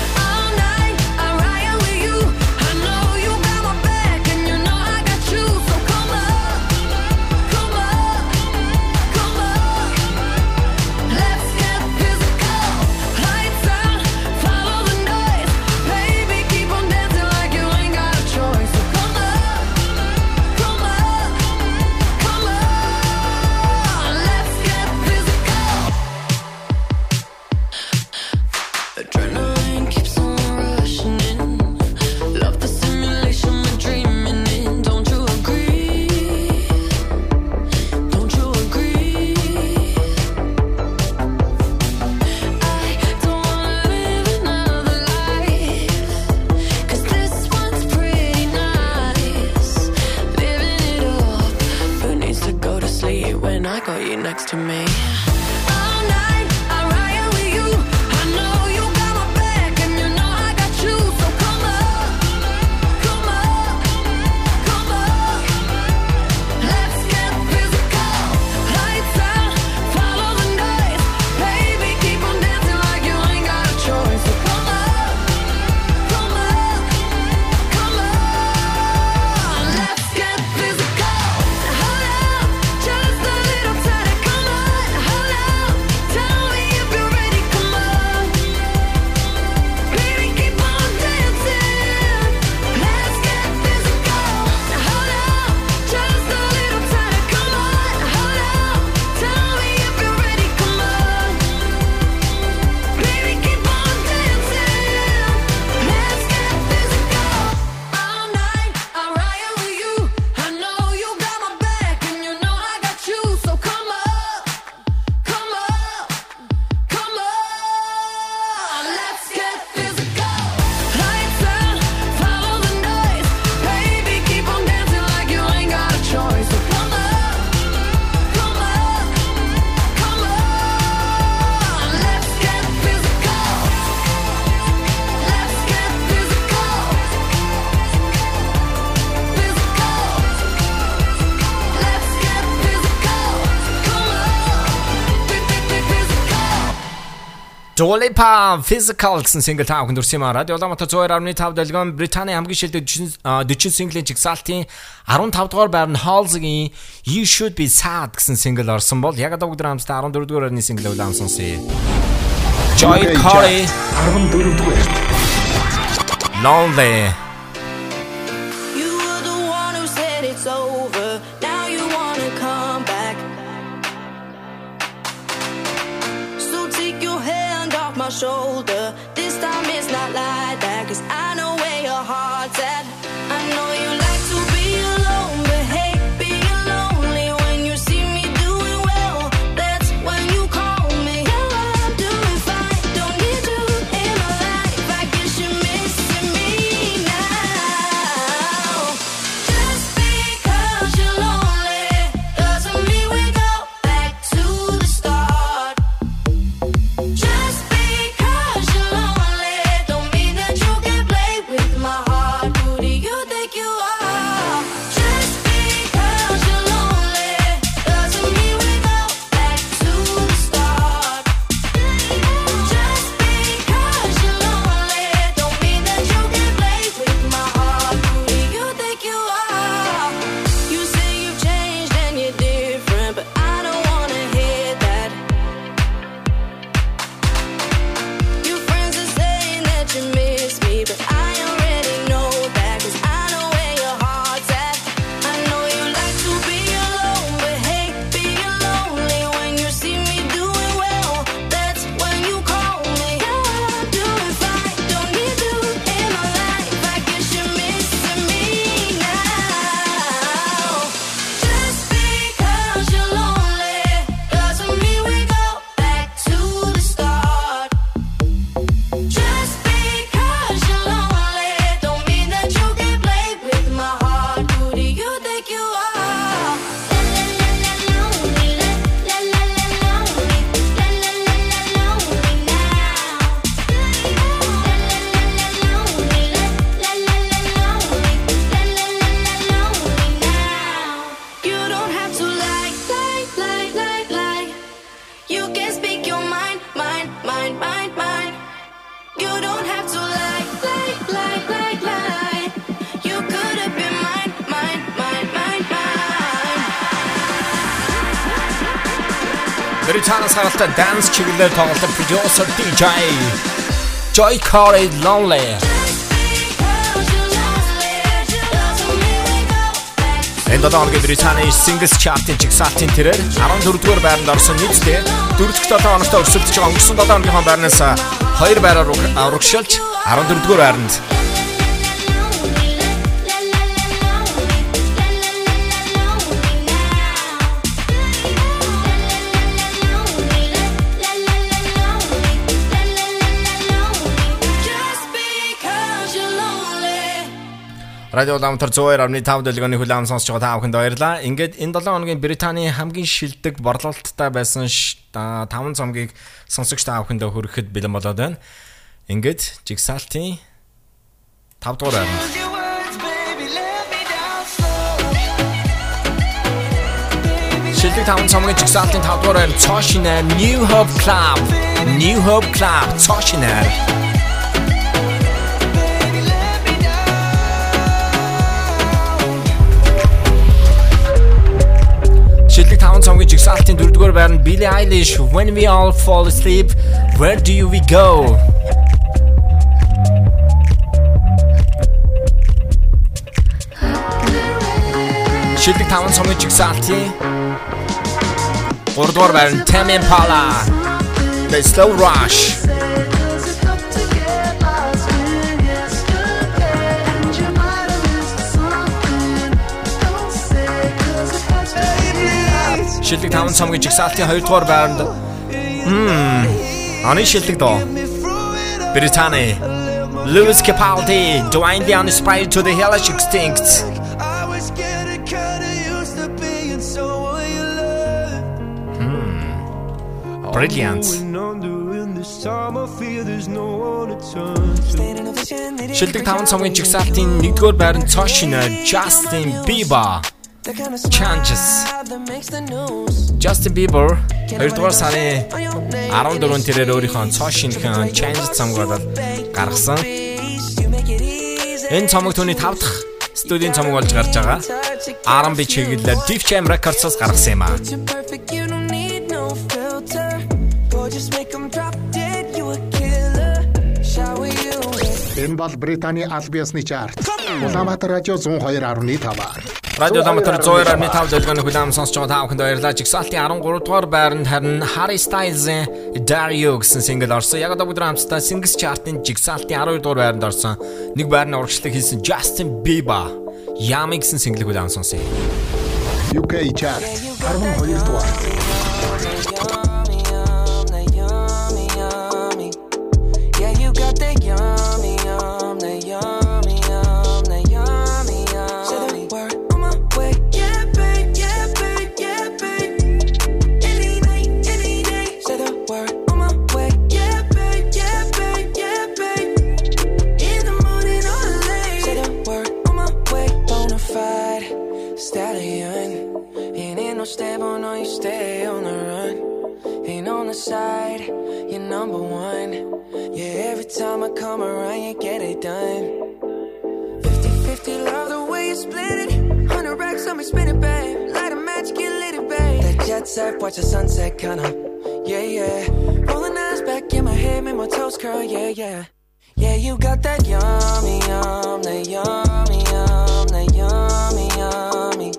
Love Physical гэсэн single та бүхэнд хүрсэн юм аа. Радио Улаанбаатар 102.5 долгион Британий хамгийн шилдэг 40 single-ийн жигсаалтын 15 дугаар байрны Halls-ийн You Should Be Sad гэсэн single орсон бол яг одоо бүгд хамтдаа 14 дугаар байрны single үлэм сонсъё. Joy Corey 14 дугаар. Lonely shoulder. This time it's not like that, cause I тоглолт, dance чиглэлээр тоглолт, producer DJ Joy Corey Lonely. Энд дооны Британий Singles Chart-ын жигсаалтын тэрээр 14-р байранд орсон нийтдээ 4-р 7 хоногт өрсөлдөж байгаа өнгөрсөн 7 хоногийн байрнаас 2 байраар урагшилж 14-р байранд Радио Ламтар 102.5 дэлгөөний хүлээм сонсож байгаа та бүхэнд баярлалаа. Ингээд энэ 7 хоногийн Британий хамгийн шилдэг борлуулалттай байсан 5 цомгийг сонсогч та бүхэндээ хүрэхэд бэлэн болоод байна. Ингээд жигсаалтын 5 дугаар байранд Шилдэг 5 цомгийн жигсаалтын 5 дугаар байранд Цошинер New Hope Club. New Hope Club. Цошинер Шилдэг 5 цомгийн жигсаалтын 4-р байранд Billie Eilish When We All Fall Asleep Where Do We Go Шилдэг 5 цомгийн жигсаалтын 3-р байранд Tame Impala The Slow Rush Шилдэг 5 цомгийн жигсаалтын 2 дугаар байранд Мм. Аны шилдэг доо. Британи. Lewis Capaldi, Dwayne the Uninspired to the Hellish Extinct. Hmm. Brilliant. Шилдэг 5 цомгийн жигсаалтын 1-р байранд Цошина, Justin Bieber. Changes. Justin Bieber 2-р сарын 14-нд тэрээр өөрийнхөө цоо шинхэн Changes цомгоор гаргасан. Энэ цомог түүний 5 дахь студийн цомог болж гарч байгаа. R&B чиглэлээр Def Jam Records-аас гаргасан юм аа. Энэ бол Британий аль биесны чарт. Улаанбаатар радио 102.5. Радио Дамтар 102.5 дэлгөөний хүлээм сонсож байгаа та бүхэнд баярлалаа. Жигсаалтын 13 дугаар байранд харин Harry Styles-ийн Dario гэсэн single орсон. Яг одоо бүгд хамтдаа Singles Chart-ын жигсаалтын 12 дугаар байранд орсон. Нэг байрны урагшлаг хийсэн Justin Bieber Yummy гэсэн single хүлээм сонсъё. UK chart 12 дугаар. Jet set, watch the sunset, kinda. Yeah, yeah. Rolling eyes back in my head, make my toes curl, yeah, yeah. Yeah, you got that yummy, yum, that yummy, yum, that yummy, yummy.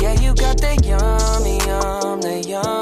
Yeah, you got that yummy, yum, that yummy,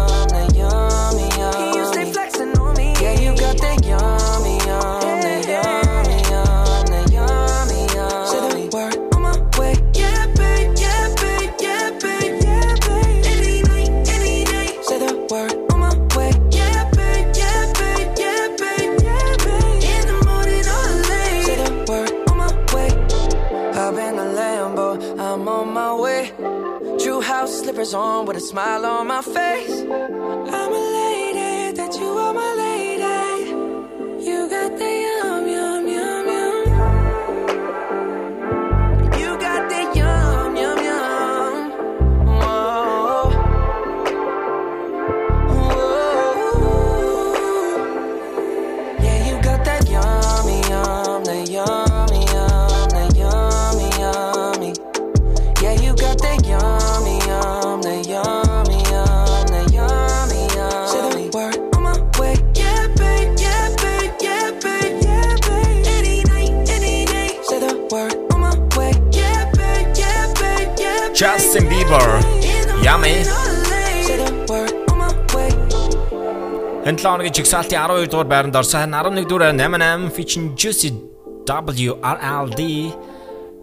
on with a smile on my face. Энэ 7 хоногийн чигсалтын 12 дугаар байранд орсон. Харин 11 дугаар 88 featuring Juicy WRLD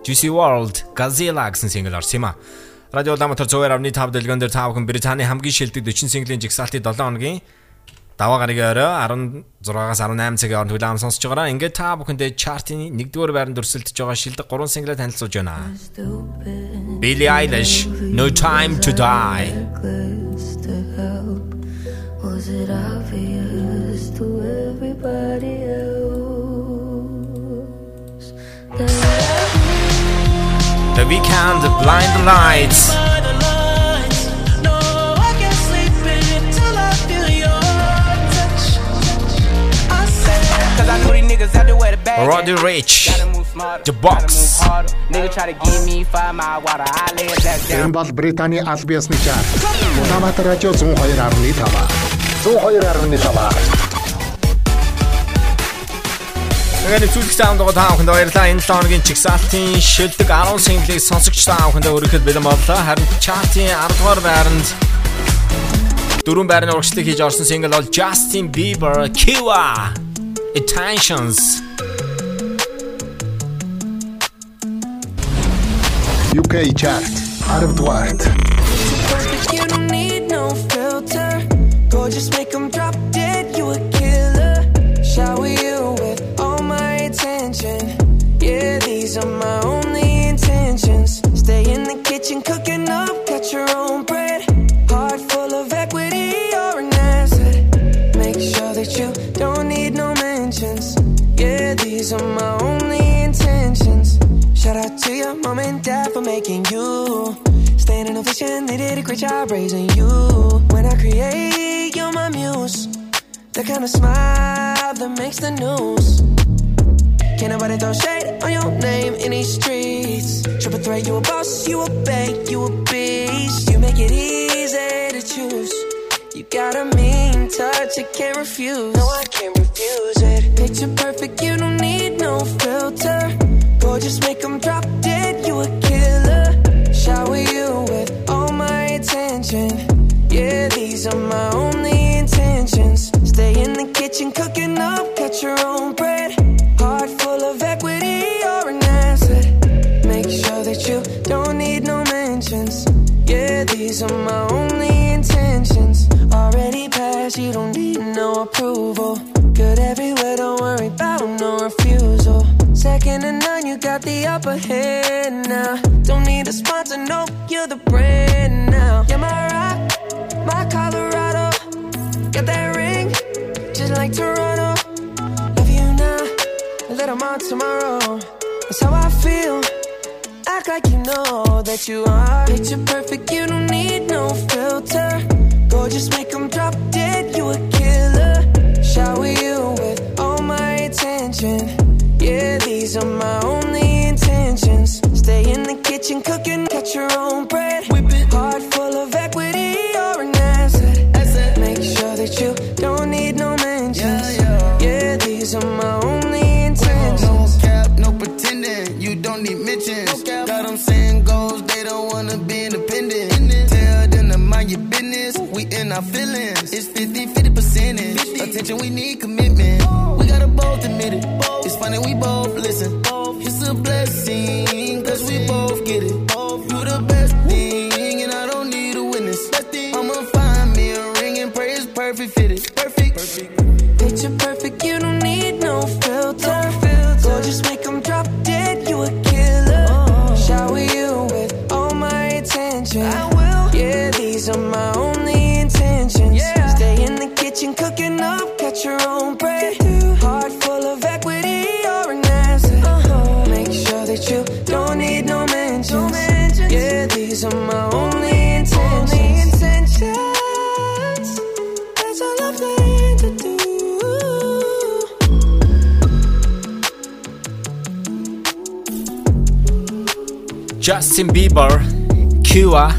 Juicy World Godzilla гэсэн single орсон юм а. Радио Ламатар 102.5 дэлгэн дээр та бүхэн Британий хамгийн шилдэг 40 синглийн жигсаалтын 7 хоногийн даваа гарагийн орой 16-аас 18 цагийн хооронд хүлээм сонсож байгаараа. Ингээд та бүхэндээ чартын 1-р байранд өрсөлдөж байгаа шилдэг 3 single танилцуулж байна. Billie Eilish No Time to Die. Was it obvious to everybody else that The Weeknd Blind Lights. Niggas out there where the bag. Roddy Rich. The Box. Nigga try to give me five mile water. I it back down. Энэ бол Британий аль биесны чарт. Улаанбаатар радио 102.5. 102.5. Тэгээд нэвтрүүлэг саунд гоо та бүхэнд баярлалаа. Энэ 7 хоногийн чигсалтын шилдэг 10 single-ийг сонсогч та бүхэндээ өргөхөд бэлэн боллоо. Харин чартын 10 дугаар байранд дөрвөн байрны урагшлыг хийж орсон single бол Justin Bieber Kiwa attentions. UK chart, out of you don't a. Shower you with all my attention. Yeah, these are my own. Mom and dad for making you. Staying in a vision, they did a great job raising you. When I create, you're my muse. The kind of smile that makes the news. Can't nobody throw shade on your name in these streets. Triple threat, you a boss, you a bank, you a beast. You make it easy to choose. You got a mean touch, you can't refuse. No, I can't refuse it. Picture perfect, you don't need no filter. Gorgeous, make 'em drop dead, you a killer. Shower you with all my attention. Yeah, these are my only intentions. Stay in the kitchen, cooking up, got your own bread. Heart full of equity, you're an asset. Make sure that you don't need no mentions. Yeah, these are my only intentions. Already passed, you don't need no approval. Good everywhere, don't worry about no refusal. Second to none, you got the upper hand now. Don't need a sponsor, no, you're the brand now. You're my rock, my Colorado. Got that ring, just like Toronto. Love you now, a little more tomorrow. That's how I feel. Act like you know that you are. Picture perfect, you don't need no filter. Gorgeous, make 'em drop dead, you a these are my only intentions. Stay in the kitchen, cooking, cut your own bread. Whip it. Heart full of equity, you're an asset. Make sure that you don't need no mentions. Yeah, yeah yeah these are my only intentions. No cap, no pretending. You don't need mentions. Got them saying goals, they don't wanna be independent. Tell them to mind your business. We in our feelings. It's 50 50 percentage. Attention, we need commitment. We gotta both admit it. It's a blessing, cause we both get it. Justin Bieber, Cua,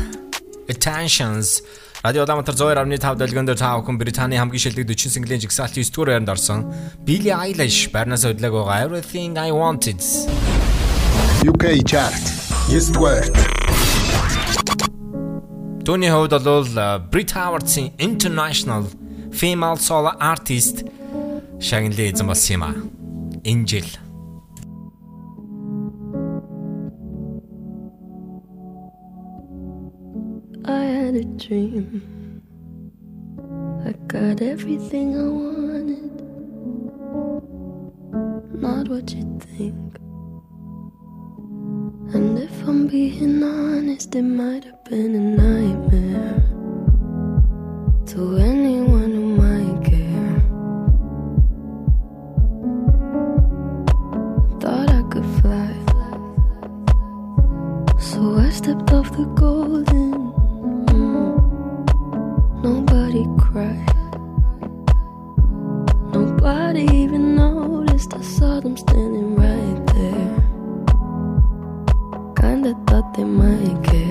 Attentions Радио Даматар 102.5 дэлгэн дээр та бүхэн Британий хамгийн шилдэг 40 синглийн жигсаалтын 9 дугаар байранд орсон. Billie Eilish барнаас өдлөг байгаа Everything I Wanted. UK chart. 9 дугаар. Түүний хувьд бол Brit Howard-ийн International Female Solo Artist шагналын эзэн болсон юм а. Энэ жил. Had a dream. I got everything I wanted. Not what you think. And if I'm being honest, it might have been a nightmare to anyone who might care. Thought I could fly. So I stepped off the golden. Saw them standing right there. Kinda thought they might care.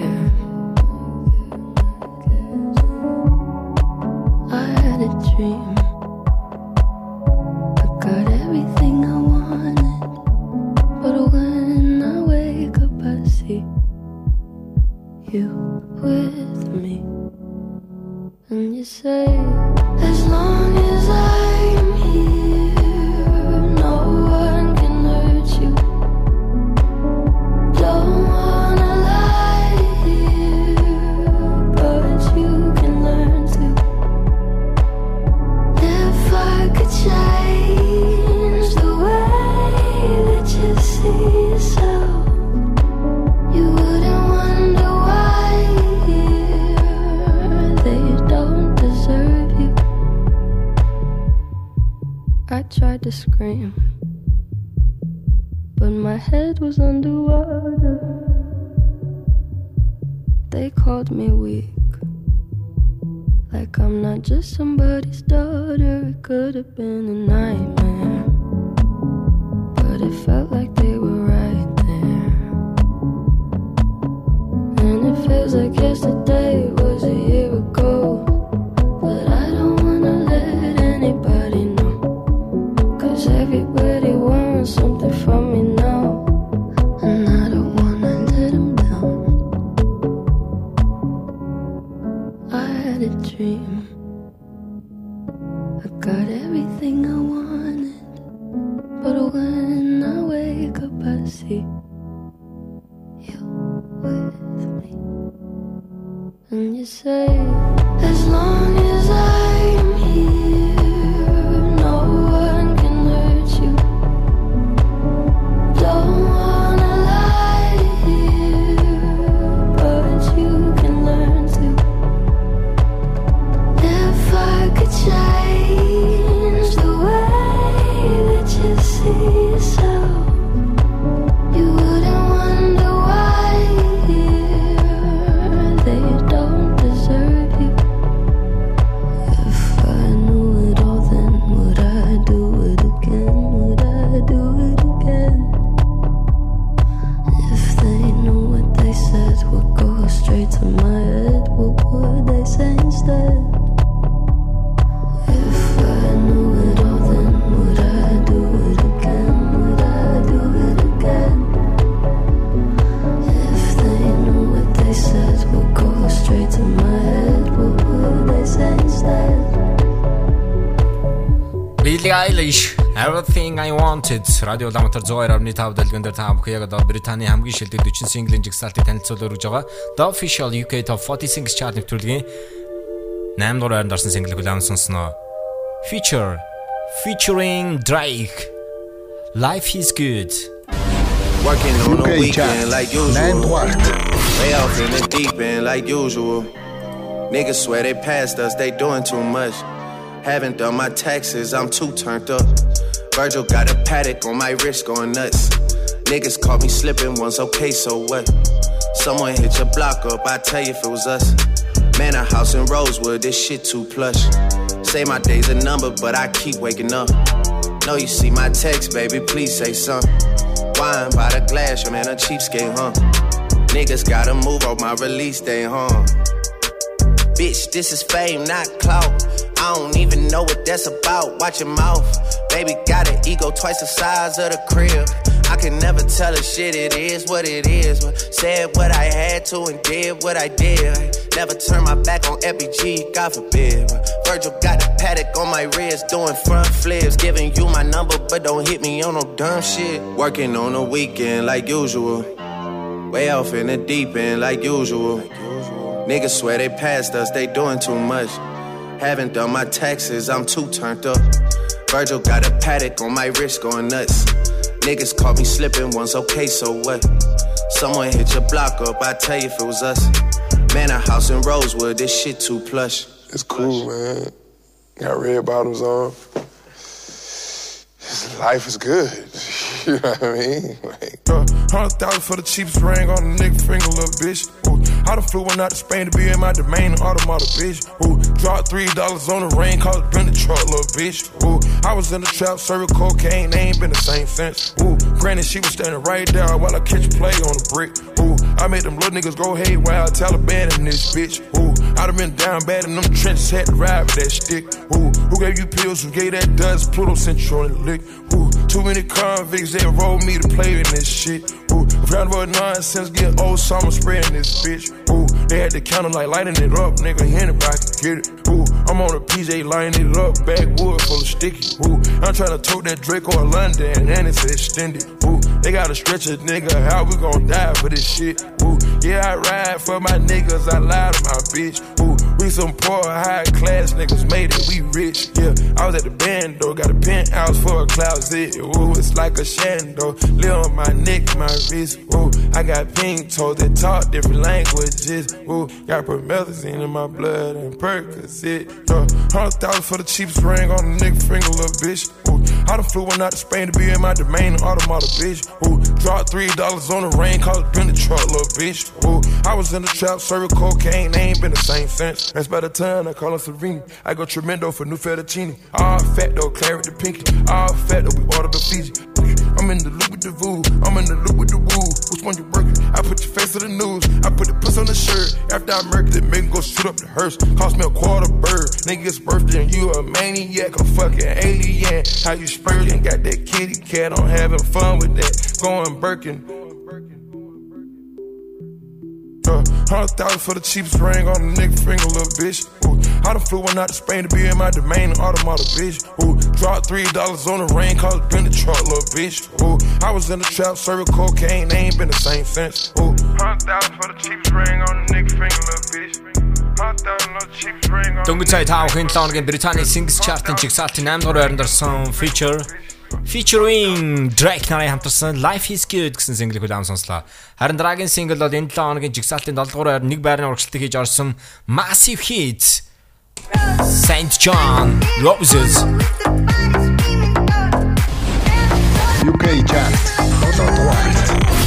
Радио ламтар 102.5 дэлгэн дээр та бүхэн яг одоо Британий хамгийн шилдэг 40 синглийн жигсаалтыг танилцуулж өргөж байгаа. The Official UK Top 40 Singles Chart нэвтрүүлгийн 8 дугаар байранд орсон single хүлээн сонсноо. Feature featuring Drake Life is good. Working on UK weekend chart. like usual. Way off in the deep end like usual. Niggas swear they passed us, they doing too much. Haven't done my taxes, I'm too turned up. Virgil got a Patek on my wrist going nuts. Niggas caught me slipping once, okay, so what? Someone hit your block up, I tell you if it was us. Man, a house in Rosewood, this shit too plush. Say my day's a number, but I keep waking up. Know you see my text, baby, please say something. Wine by the glass, your man a cheapskate, huh? Niggas gotta move on my release day, huh? Bitch, this is fame, not clout. I don't even know what that's about. Watch your mouth. Baby got an ego twice the size of the crib. I can never tell a shit, it is what it is. But said what I had to and did what I did. Never turn my back on FBG, God forbid. Virgil got the Patek on my wrist, doing front flips. Giving you my number, but don't hit me on no dumb shit. Working on the weekend like usual. Way off in the deep end like usual. Niggas swear they passed us, they doing too much. Haven't done my taxes, I'm too turned up. Virgil got a Patek on my wrist going nuts. Niggas caught me slipping once, okay, so what? Someone hit your block up, I tell you if it was us. Man, a house in Rosewood, this shit too plush. It's cool, man. Got red bottoms on. Life is good. [laughs] You know what I mean? Like, Uh, Hundred thousand for the cheapest ring on a nigga finger, little bitch. Ooh, I done flew one out to Spain to be in my domain, automata, bitch. Ooh, dropped three dollars on the rain, called it been the truck, little bitch. Ooh, I was in the trap, serving cocaine, they ain't been the same since. Ooh, granted, she was standing right there while I catch play on the brick. Ooh, I made them little niggas go haywire, Taliban in this bitch. Ooh, I done been down bad in them trenches, had to ride with that stick. Ooh, who gave you pills, who gave that dust, Pluto on the lick. Ooh, too many convicts, that rolled me to play in this shit. Ooh, round about nonsense, get old summer spreading this bitch. Ooh, they had to count 'em like lighting it up, nigga, anybody can get it. Ooh, I'm on a PJ lining it up, backwood full of sticky. Ooh, I'm trying to tote that Draco in London, and it's extended. Ooh, they gotta stretch a nigga out, we gon' die for this shit. Ooh, yeah, I ride for my niggas, I lie to my bitch. Ooh, we some poor, high class niggas made it, we rich. Yeah, I was at the band though, got a penthouse for a closet. Ooh, it's like a shando, live on my neck, my wrist. Ooh, I got pink toes that talk different languages. Ooh, got promethazine in my blood and Percocet. Uh, hundred thousand for the cheapest ring on the nigga finger, little bitch. Ooh, I done flew one out to Spain to be in my domain, automata, bitch. Ooh, dropped three dollars on the rain, called it been the truck, little bitch. Ooh, I was in the trap, serving cocaine, they ain't been the same since. That's by the time I call her Serena. I go tremendo for new fettuccine. All fat though, claret the pinky. All fat though, we order the Fiji. I'm in the loop with the voo. I'm in the loop with the woo. Which one you working? I put your face to the news. I put the puss on the shirt. After I murdered it, make go shoot up the hearse. Cost me a quarter bird. Nigga's birthday and you a maniac, a fucking alien. How you spurting? Got that kitty cat on having fun with that. Going Birkin. Uh, hundred thousand for the cheapest ring on a nigga finger, little bitch. I done flew one out to Spain to be in my domain, automata, bitch. Ooh, dropped three dollars on the rain, it been the truck, little bitch. Ooh, I was in the trap, serving cocaine, they ain't been the same since. Ooh, hundred thousand for the cheapest ring on a nigga finger, little bitch. The. Дөнгөж 5 хин 7 хоногийн Британий Singles Chart-ын жигсаалтын 8 дугаар байранд орсон feature featuring Drake нарын хамтарсан Life is Good гэсэн single-ийг удаан сонслоо. Харин дараагийн single бол энэ 7 хоногийн жигсаалтын 7 дугаар байранд нэг байрны урагшилтыг хийж орсон Massive Hits SAINt JHN Roses. UK chart, not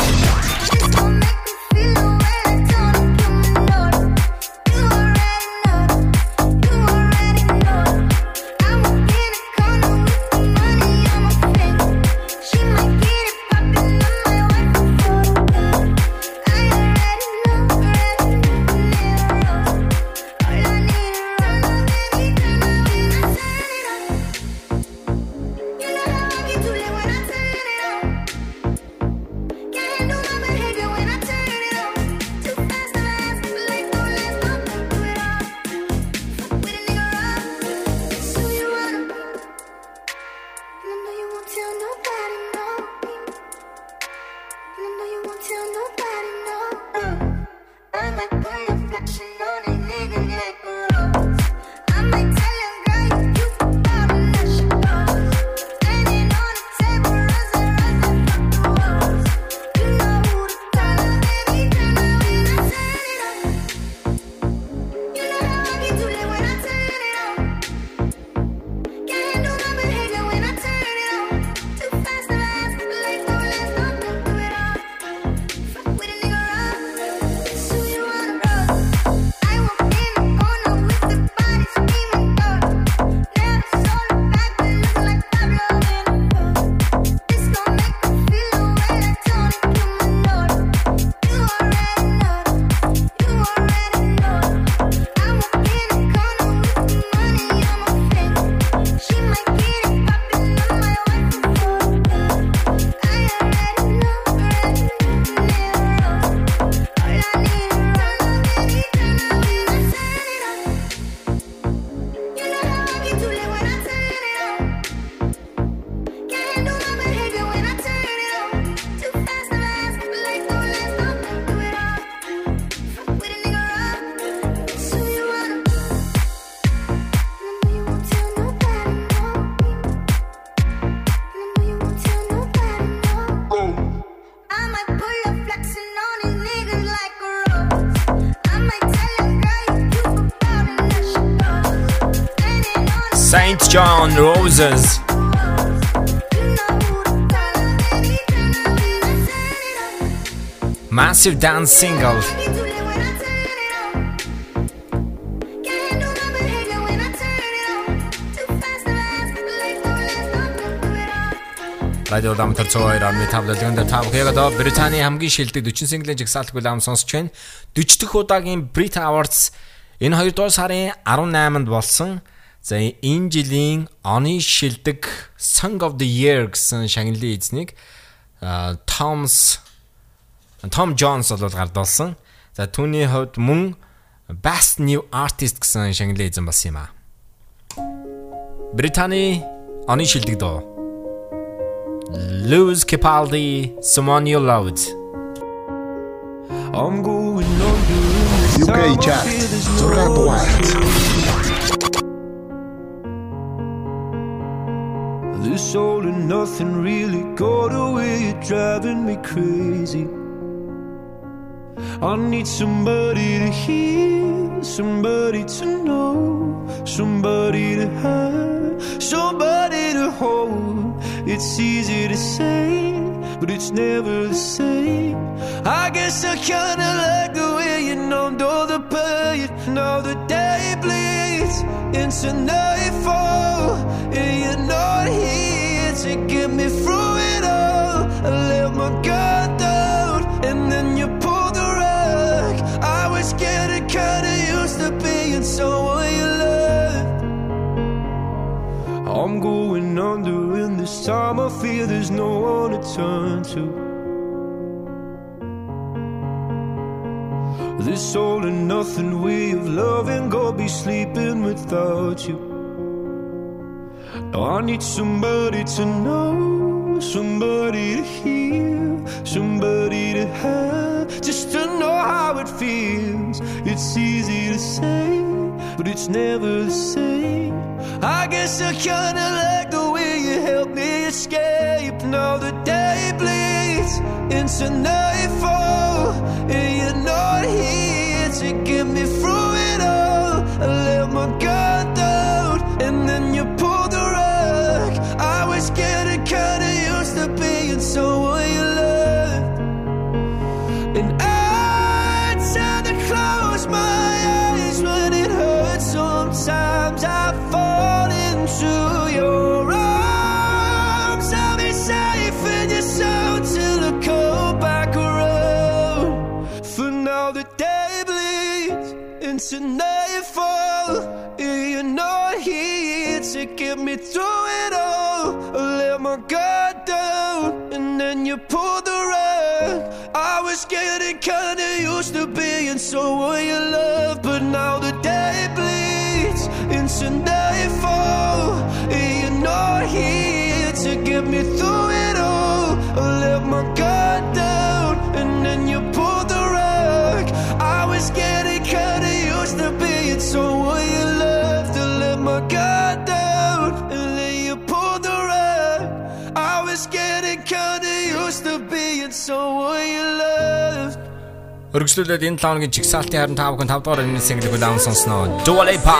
Roses. Massive dance single. Радио Дамтар 102.5 дэлгэнд та бүхэн яг одоо Британий хамгийн шилдэг 40 синглийн жигсаалтгүй лам сонсч байна. 40 дахь удаагийн Brit Awards энэ 2 дугаар сарын 18-нд болсон. За энэ жилийн оны шилдэг Song of the Year гэсэн шагналын эзнийг Tom's Tom Jones бол гардуулсан. За түүний хувьд мөн Best New Artist гэсэн шагналын эзэн болсон юм а. Британий оны шилдэг дуу Lewis Capaldi, Someone You Loved. I'm going under UK chart 6 дугаарт This all and nothing really got away, oh, you're driving me crazy. I need somebody to hear, somebody to know, somebody to have, somebody to hold. It's easy to say, but it's never the same. I guess I kinda like the way you numbed all the pain. Now the day bleeds into nightfall, and you're not here to get me through it all. I let my guard down, and then you pulled the rug. I was getting kinda used to being someone you loved. I'm going under, and this time I fear there's no one to turn to. This all and nothing way of loving, go be sleeping without you. Now I need somebody to know, somebody to hear, somebody to have, just to know how it feels. It's easy to say, but it's never the same. I guess I kinda like the way you help me escape. Now the day bleeds into nightfall, you're here to get me through it all. I let my guard into nightfall. and You're not here to get me through it all. I let my guard down, and then you pulled the rug. I was getting kinda used to being someone you love, but now the my guard down, and then you pulled the rug. I was getting kinda used to being someone you loved. Өргөжлүүлээд энэ 7 хоногийн чигсалтын харин 5 хүн 5 дугаар энэ single-ийг даун сонсноо. Dua Lipa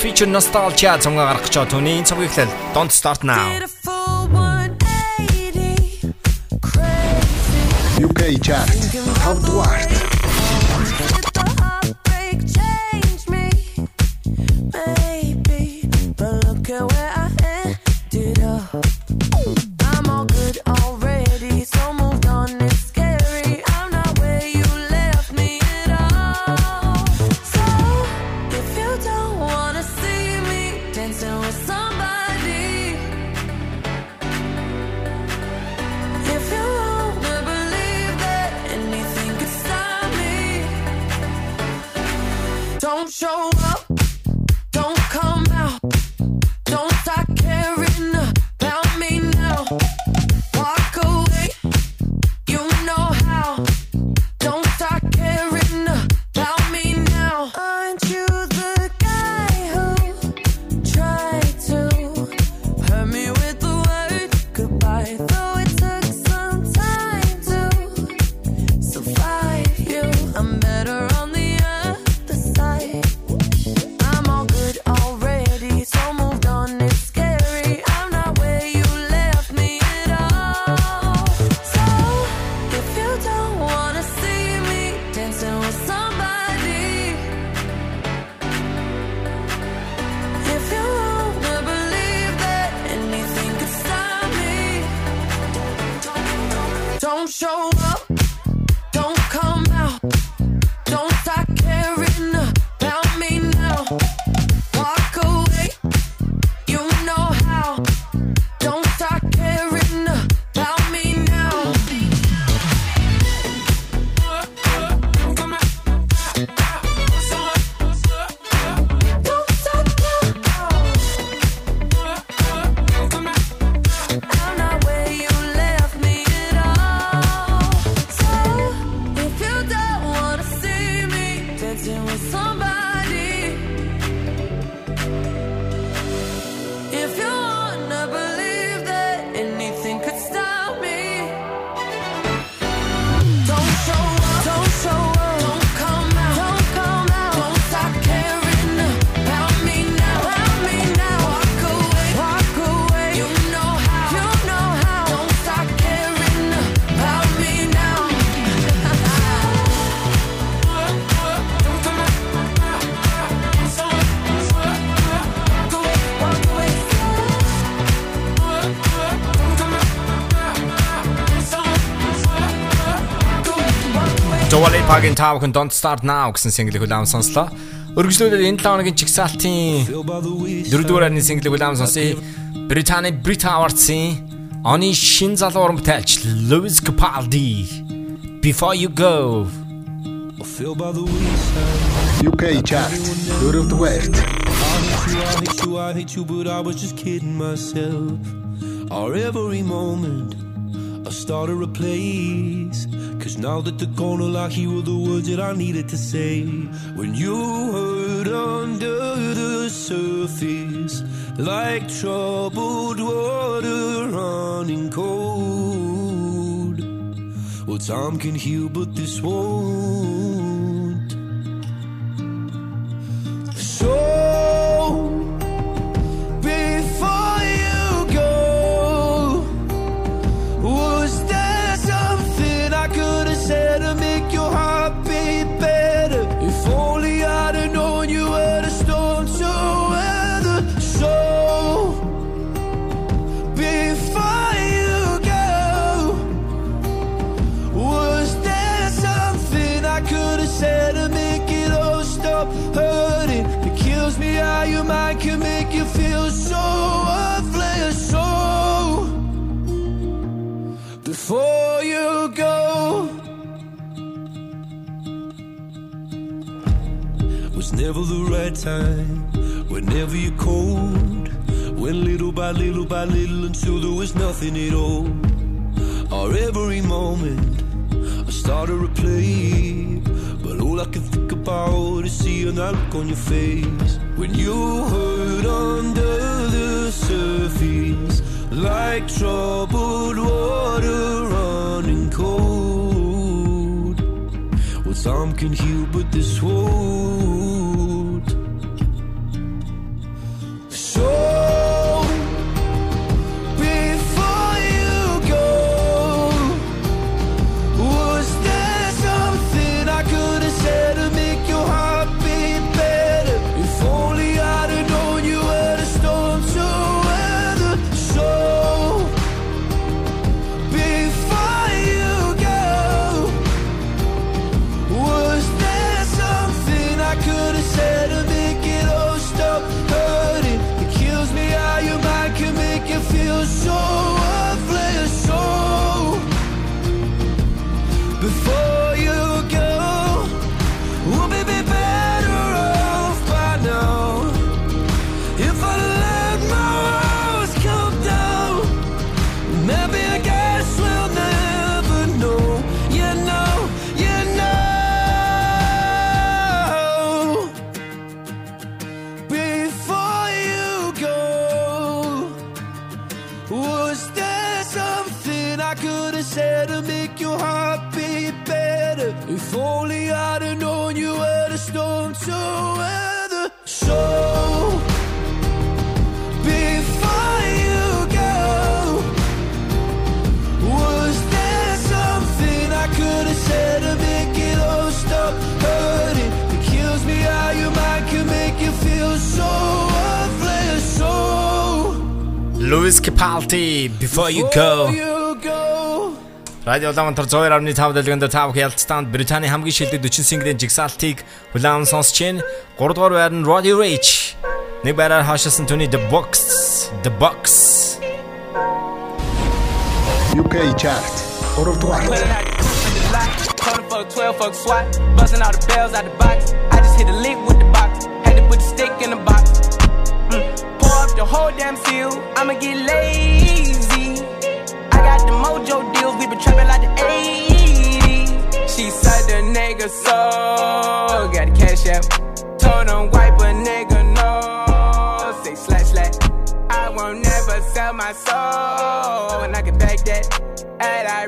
feature nostalgia цомгоо гаргах гэж түүний энэ цомгийг хэлэл Don't start now. UK chart 5 дугаарт Tao Can Don't Start Now гэсэн single хүлээм сонслоо. Өргөжлүүлээд энэ 7 хоногийн чигсалтын 4-р арны single хүлээм сонсъё. Британий Brit Awards-ийн оны шин залуу уран бүтээлч Lewis Capaldi Before You Go UK chart дөрөвдүгээрт I hate you, I hate you, but I was just kidding myself. Our every moment, I started a place. Cause now that the corner I hear were the words that I needed to say. When you hurt under the surface, like troubled water running cold. Well, time can heal, but this won't. The right time. Whenever you're cold, went little by little by little until there was nothing at all. Our every moment, I started to play, but all I can think about is seeing that look on your face when you hurt under the surface, like troubled water running cold. Well, time can heal, but this won't. So Lewis Capaldi Before You Go. Радио Улаанбаатар 102.5 дэлгэнд тав хялтстанд Британий хамгийн шилдэг 40 синглийн жигсаалтыг хүлээн сонсч байна. 3 дугаар байр нь Roddy Rich. Нэг байраар хаашаасан түүний The Box, The Box. UK chart дөрөвдүгээрт Calling for a 12 fuck swat. Busting all the bells out the box. I just hit a lick with the box. Had to put the stick in the box. The whole damn seal. I'ma get lazy. I got the mojo deals. We been trapping like the 80s. She said the nigga so. Got the cash out. Told him wipe a nigga no. Say slash slash. I won't never sell my soul. And I can back that. And I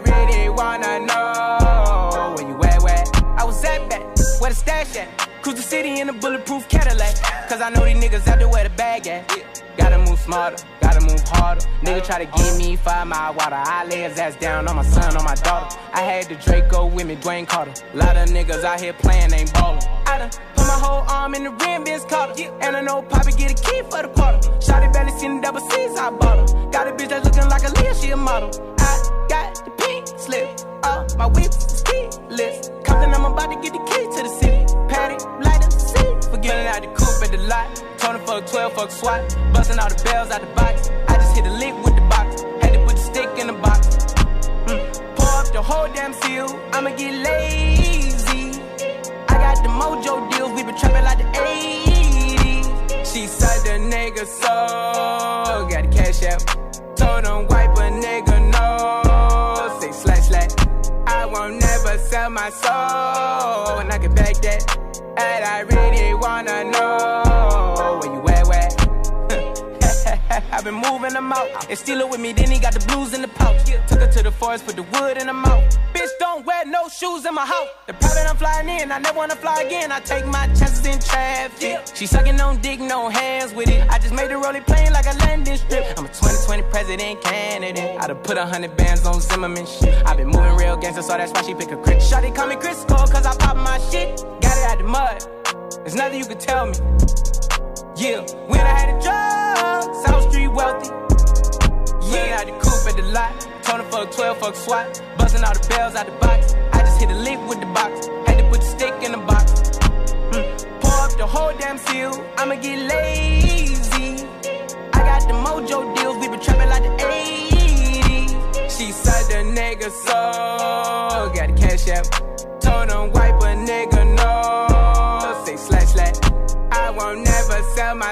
Where the stash at? Cruise the city in a bulletproof Cadillac. Cause I know these niggas out there where the bag at. Gotta move smarter, gotta move harder. Nigga try to give me five mile water. I lay his ass down on my son, on my daughter. I had the Draco with me, Dwayne Carter. Lot of niggas out here playing, ain't ballin'. I done put my whole arm in the rim, Vince Carter. And I know Poppy get a key for the quarter. Shotty belly seen the double C's, I bought her. Got a bitch that's looking like a Leah, she a model. I got the pink slip, uh, my whip Call something, I'm about to get the key to the city. Patty, light up the city. Forgetting out the coupe at the lot. Tony fuck 12, fuck SWAT. Busting all the bells out the box. I just hit a lick with the box. Had to put the stick in the box. Mm. Pour up the whole damn seal. I'ma get lazy. I got the mojo deals. We been trapping like the 80s. She said the nigga so. Got the cash out. Told him wipe a nigga never my soul. And I can back that. And I really wanna know I've been moving them out. And steal it with me, then he got the blues in the pouch. Took her to the forest, put the wood in her mouth. Bitch, don't wear no shoes in my house. The private I'm flying in, I never wanna fly again. I take my chances in traffic. She sucking on dick, no hands with it. I just made her roll it plain like a landing strip. I'm a 2020 president candidate. I done put a hundred bands on Zimmerman shit. i been moving real gangster, so that's why she pick a crit. Shawty call me Chris Cole, cause I pop my shit. Got it out the mud. There's nothing you can tell me. Yeah, when I had a job, South Street wealthy. Yeah, out the coupe at the lot. Tony fuck 12, fuck SWAT. Busting all the bells out the box. I just hit a lick with the box. Had to put the stick in the box. Mm. Pour up the whole damn seal. I'ma get lazy. I got the mojo deals. We been trapping like the 80s. She said the nigga so. Got the cash out. Told him wipe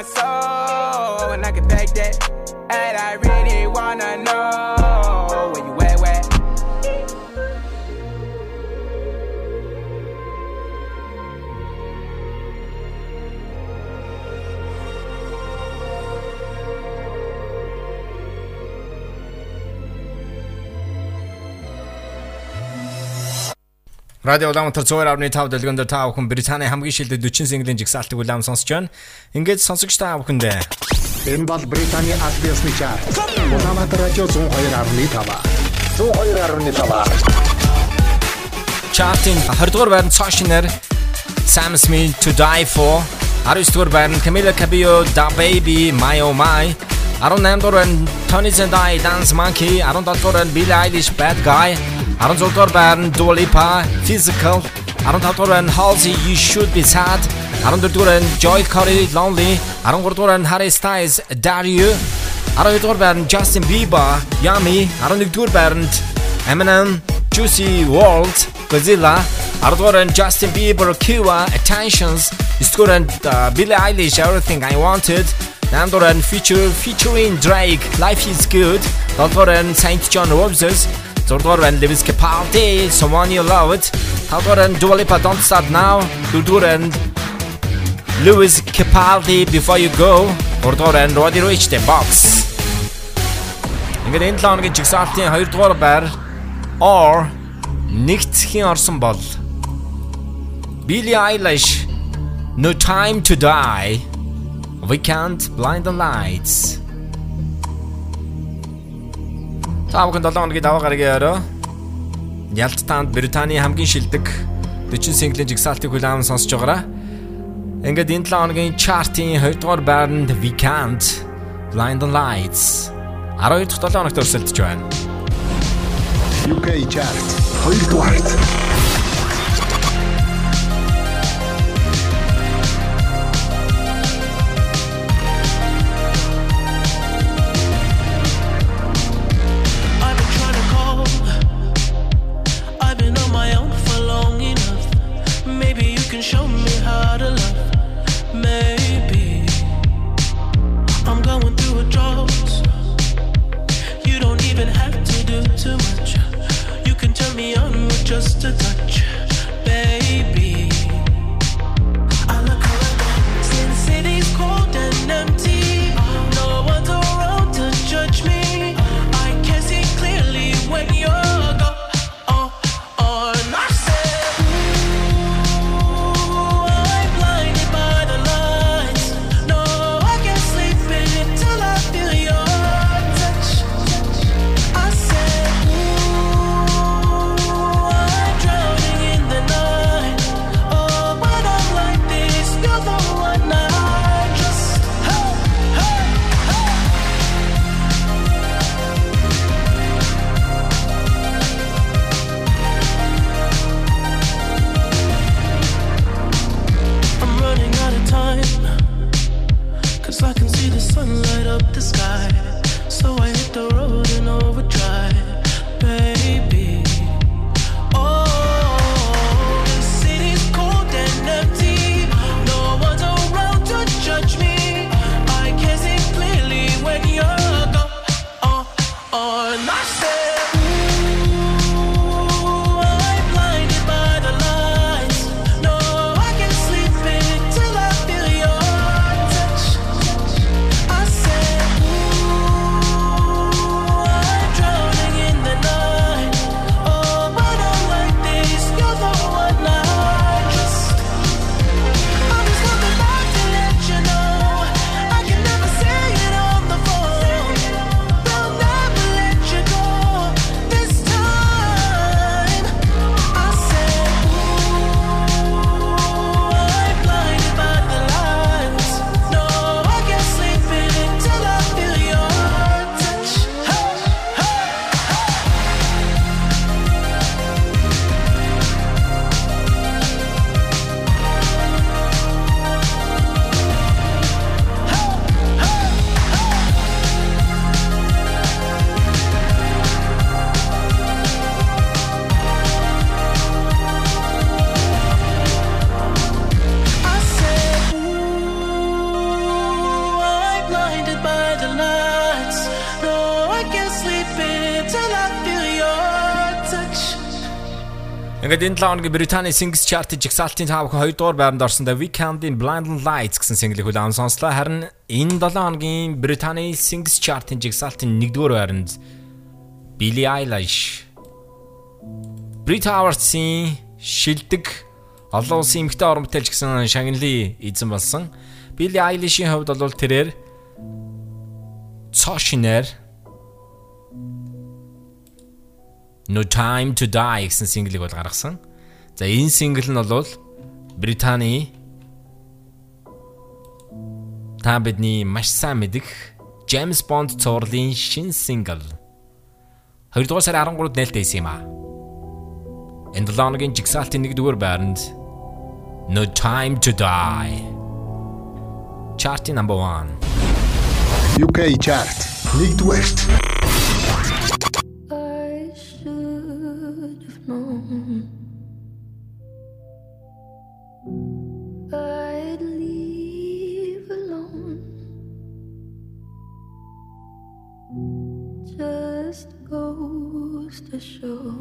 soul. And I can back that. And I really wanna know Радио Улаанбаатар 102.5 дэлгэнд та бүхэн Британий хамгийн шилдэг 40 синглийн жигсаалтыг улаам сонсож байна. Ингээд сонсогч та бүхэндээ Энэ бол Британий аль биесны чарт. Улаанбаатар радио 102.5. 102.5. Чартын 20 дугаар байранд цаашинаар Sam Smith To Die For 19 дугаар байранд Camila Cabello Da Baby My Oh My 18 дугаар байранд Tony Zendai Dance Monkey 17 дугаар байранд Billie Eilish Bad Guy I don't talk physical. I don't Halsey, you should be sad. I don't talk Joel Corry, lonely. I don't talk about Harry Styles, dare you. I don't Justin Bieber, yummy. I don't Eminem, Juice WRLD, Godzilla. I don't Justin Bieber, Quavo, attentions. Student uh, Billie Eilish, everything I wanted. Nandoran Future featuring Drake, Life is Good, Nandoran SAINt JHN Roses, Tordor and Lewis Capaldi, someone you loved. Taldor and Dua Lipa, don't start now. Dudur and Lewis Capaldi, before you go. Tordor and Roddy Ricch, the box. Ингээд энэ 7 хоногийн жигсаалтын 2 дугаар байр or нэгцхийн орсон бол Billie Eilish No Time to Die We Can't Blind the Lights Таавхан 7 хоногийн даваа гарагийн орой Ялттаанд Британий хамгийн шилдэг 40 синглийн жигсаалтыг хүлээвэн сонсож байгаараа. Ингээд энэ 7 хоногийн чартын 2 дугаар байранд We Can't Blind the Lights 12 дахь 7 хоногт өрсөлдөж байна. UK chart 2 дугаарт. ингээд энэ 7 хоногийн Британий Singles Chart-ийн жигсаалтын цаавх 2 дугаар байранд орсондоо Weekend-ийн Blinding Lights гэсэн single-ийг хүлээн сонслоо. Харин энэ 7 хоногийн Британий Singles Chart-ийн жигсаалтын 1 дугаар байранд Billie Eilish Brit Awards-ийн шилдэг олон улсын эмэгтэй орон бүтээлч гэсэн шагналын эзэн болсон. Billie Eilish-ийн хувьд бол тэрээр цоо шинээр No Time to Die гэсэн single-ийг бол гаргасан. За энэ single нь бол Британий та бидний маш сайн мэдих James Bond цувралын шин single? 2 дугаар сарын 13-нд нээлттэй юм аа. Энд лооногийн жигсаалтын 1-р байранд No Time to Die. Chart number 1 UK chart. 1-р to show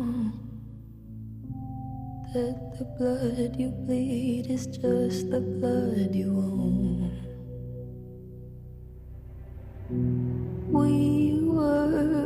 that the blood you bleed is just the blood you own. We were.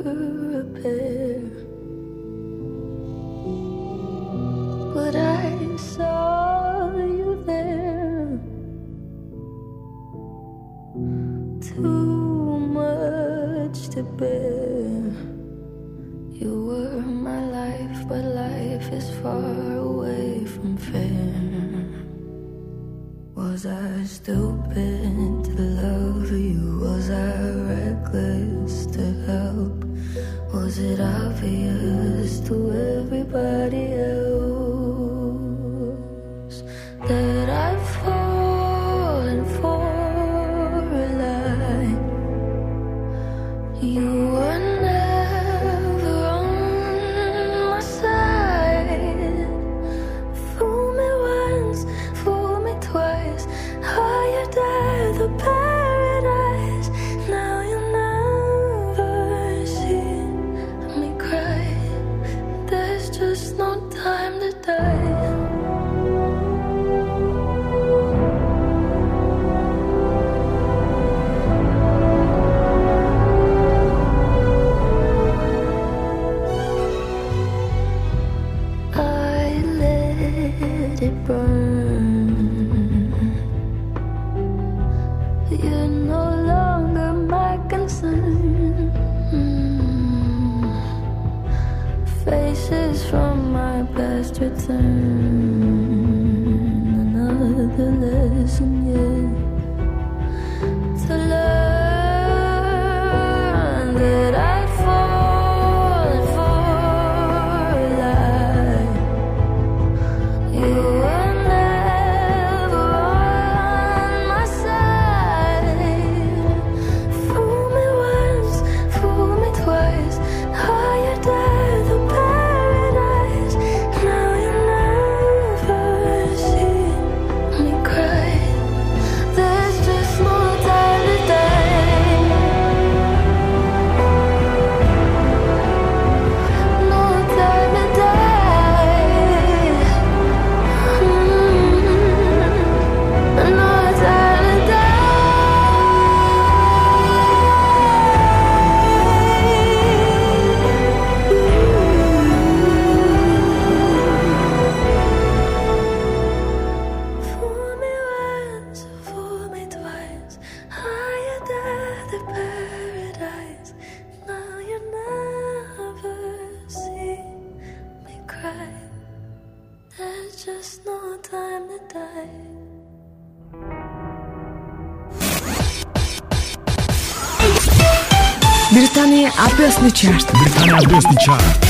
Ёсны чарт. Британий ёсны чарт.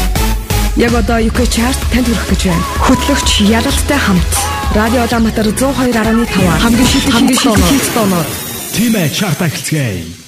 Яг одоо UK чарт танд хүрэх гэж байна. Хөтлөгч Ялалтай хамт Радио Улаанбаатар 102.5 хамгийн шилдэг хамгийн шилдэг хит тооноор Тимэ чарт ахилцгээе.